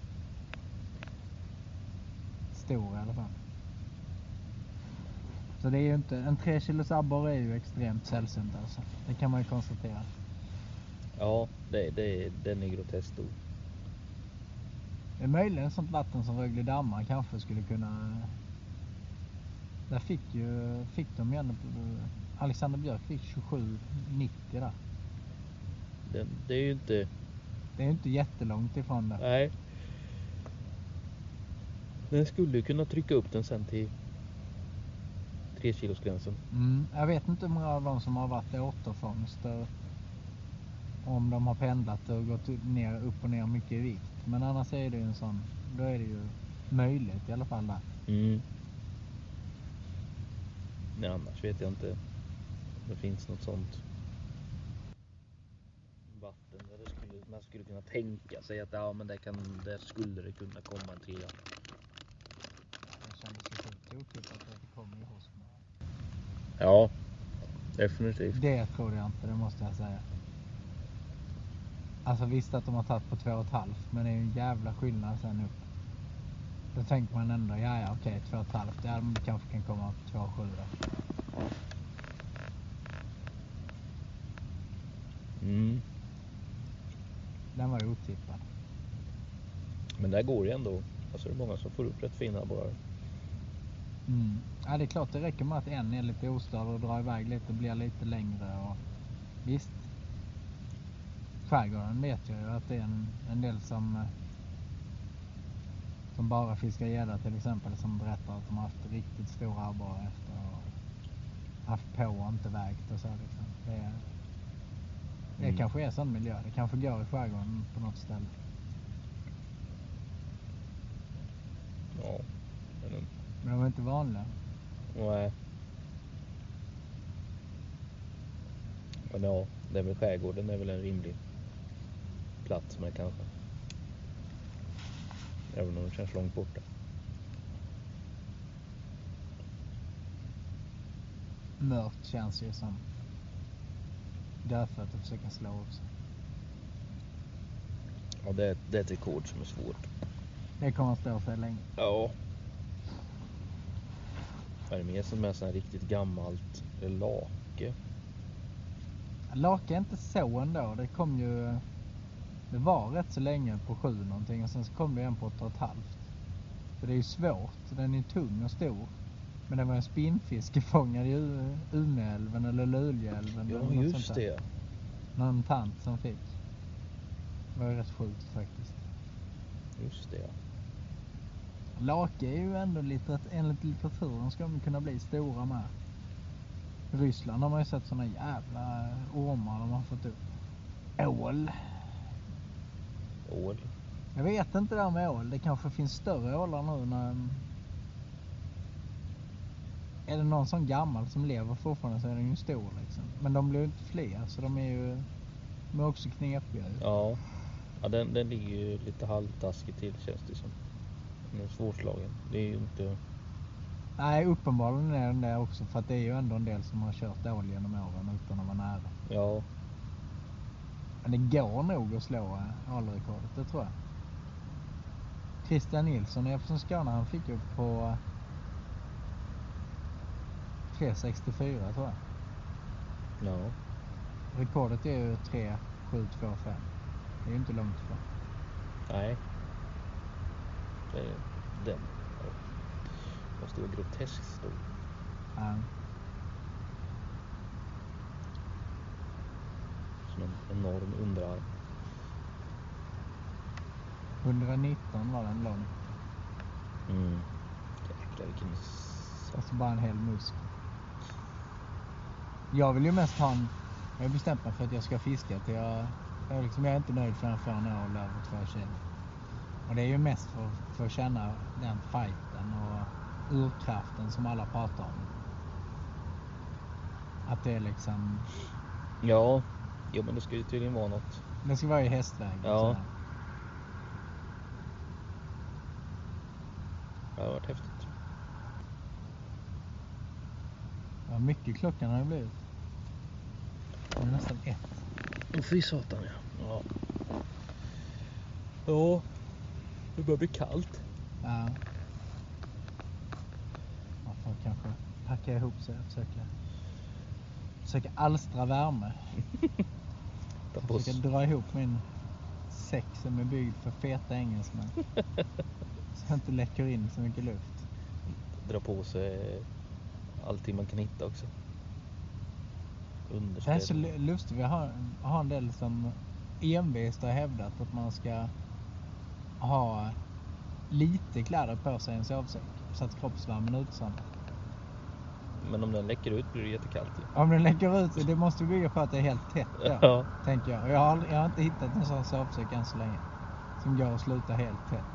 stor i alla fall. Så det är ju inte, en 3 kilos abborre är ju extremt sällsynt alltså. Det kan man ju konstatera. ja det, det, den är groteskt stor. Det är möjligen sånt vatten som Rögle dammar kanske skulle kunna... Där fick ju, fick de ju ändå, Alexander Björk fick 27,90 där. Den, det är ju inte, Det är ju inte jättelångt ifrån det. nej. Den skulle kunna trycka upp den sen till 3 kilos gränsen. Mm. Jag vet inte hur många av dem som har varit i återfångster. Om de har pendlat och gått ner, upp och ner mycket i vikt. Men annars är det ju en sån, då är det ju möjligt i alla fall där. Mm. Nej, annars vet jag inte om det finns något sånt vatten där det skulle, man skulle kunna tänka sig att ja, men där, kan, där skulle det kunna komma en trea. Det kändes ju sjukt otippat att det kommer i Hosmer. Ja, definitivt. Det tror jag inte, det måste jag säga. Alltså visst att de har tagit på två och ett halvt, men det är ju en jävla skillnad sen upp. Då tänker man ändå, ja ja okej, två och ett halvt, ja de kanske kan komma på två och sju då. Mm. Den var ju otippad. Men där går det ändå. Alltså det är många som får upp rätt fina abborrar. Mm. Ja, det är klart det räcker med att en är lite ostörd och drar iväg lite, blir lite längre och visst. Skärgården vet jag ju att det är en, en del som eh, som bara fiskar gädda till exempel som berättar att de har haft riktigt stora abborrar efter och haft på och inte vägt och så liksom. Det, är- det Mm. kanske är sån miljö. Det kanske går i skärgården på något ställe. Ja. Men, Men de är inte vanliga. nej. Men ja, det är väl skärgården är väl en rimlig plats med kanske. Även om det känns långt borta. Mörkt känns ju som dödfött att försöka slå upp sig. Ja, det är, det är ett rekord som är svårt. Det kommer att stå sig länge. Ja. Vad är det mer som är så här riktigt gammalt? Lake. Lake är inte så ändå. Det kom ju... Det var rätt så länge på sju någonting och sen så kom det en på åtta och ett halvt. För det är ju svårt. Den är tung och stor. Men det var en spinnfiskefångad i Umeälven eller Luleälven. eller Ja, något just sånt där. det. Någon tant som fick. Det var ju rätt sjukt faktiskt. Just det. Lake är ju ändå lite, enligt litteraturen ska de kunna bli stora med. I Ryssland har man ju sett såna jävla ormar de har fått upp. Ål. Ål. Jag vet inte det där med ål. Det kanske finns större ålar nu när... Är det någon sån gammal som lever fortfarande så är den ju stor liksom. Men de blir ju inte fler så de är ju... De är också knepiga ju. Ja. Ja den, den ligger ju lite halvtaskigt till känns det som. Den är svårslagen. Det är ju inte... Nej, uppenbarligen är den det också för att det är ju ändå en del som har kört ål genom åren utan att vara nära. Ja. Men det går nog att slå eh, ålrekordet, det tror jag. Christian Nilsson är från Skåne, han fick ju på eh, 3.64 tror jag. Ja. Rekordet är ju 3.725. Det är ju inte långt ifrån. Nej. Det är den. Ja. Måste vara groteskt stor. Ja. Som en enorm underarm. 119 var den lång. Mm. Jäklar vilken. Alltså bara en hel muskel. Jag vill ju mest ha en... Jag har bestämt mig för att jag ska fiska till jag... Jag är, liksom, jag är inte nöjd förrän jag får en ål över två kilo. Och det är ju mest för, för att känna den fighten och urkraften som alla pratar om. Att det är liksom... Ja. Jo men det ska ju tydligen vara något. Det ska vara i hästväg. och Ja. Det har varit häftigt. Ja, mycket klockan har det blivit. Det är nästan ett. Åh fy satan ja. Ja. Ja. Det börjar bli kallt. Ja. Man får kanske packa ihop sig och försöka, försöka alstra värme. Ta på Försöka s- dra ihop min säck som är byggd för feta engelsmän. så jag inte läcker in så mycket luft. dra på sig allting man kan hitta också. Det är så Underställ. lu- lustigt. Vi har, har en del som envist har hävdat att man ska ha lite kläder på sig i en sovsäck så att kroppsvärmen utsöndras. Men om den läcker ut blir det jättekallt ju. Om den läcker ut, det måste bygga på att det är helt tätt då, Ja. tänker jag. Jag har, jag har inte hittat en sån sovsäck än så länge. Som går att sluta helt tätt.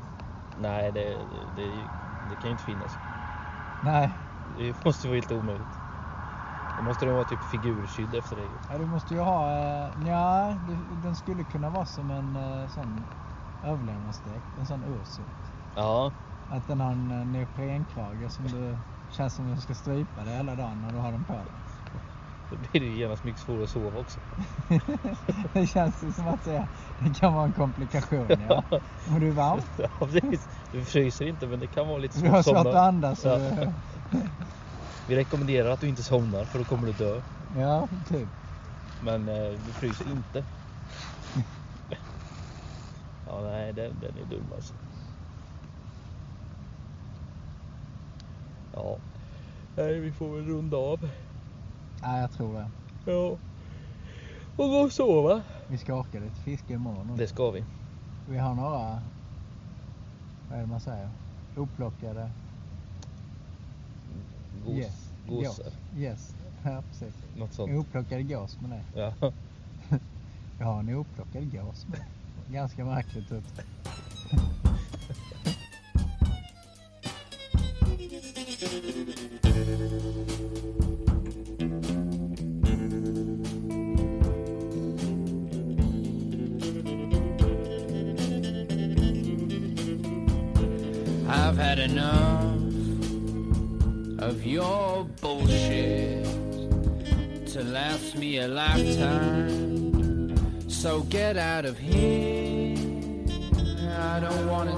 Nej, det, det, det, det kan ju inte finnas. Nej, Det måste vara helt omöjligt. Då måste den vara typ figurskydd efter det. ja, du måste ju ha... Eh, ja, den skulle kunna vara som en eh, sån överlevnadsdräkt. En sån ursuit. Ja, Att den har en eh, neoprenkrage som du känns som du ska strypa dig hela dagen när du har den på dig. då blir det ju genast mycket svårare att sova också. det känns ju som att det, det kan vara en komplikation. Ja. Men du är varm. Ja, precis. Du fryser inte men det kan vara lite Du har svårt svårt att somna. andas. Ja. du, Vi rekommenderar att du inte somnar för då kommer du dö. ja, typ. Men eh, du fryser inte. Ja, nej, den, den är dum alltså. Ja. Nej, vi får väl runda av. Ja, jag tror det. Ja. Och gå och sova. Vi ska orka lite fiske imorgon. också. Det ska vi. Vi har några, vad är det man säger, oplockade Gos, Yes. Gås. Yes, ja precis. Något sånt. Oplockade gås med det. Ja. Jag har en oplockad gås med. Ganska märkligt ut. I've had enough of your bullshit to last me a lifetime. So get out of here. I don't want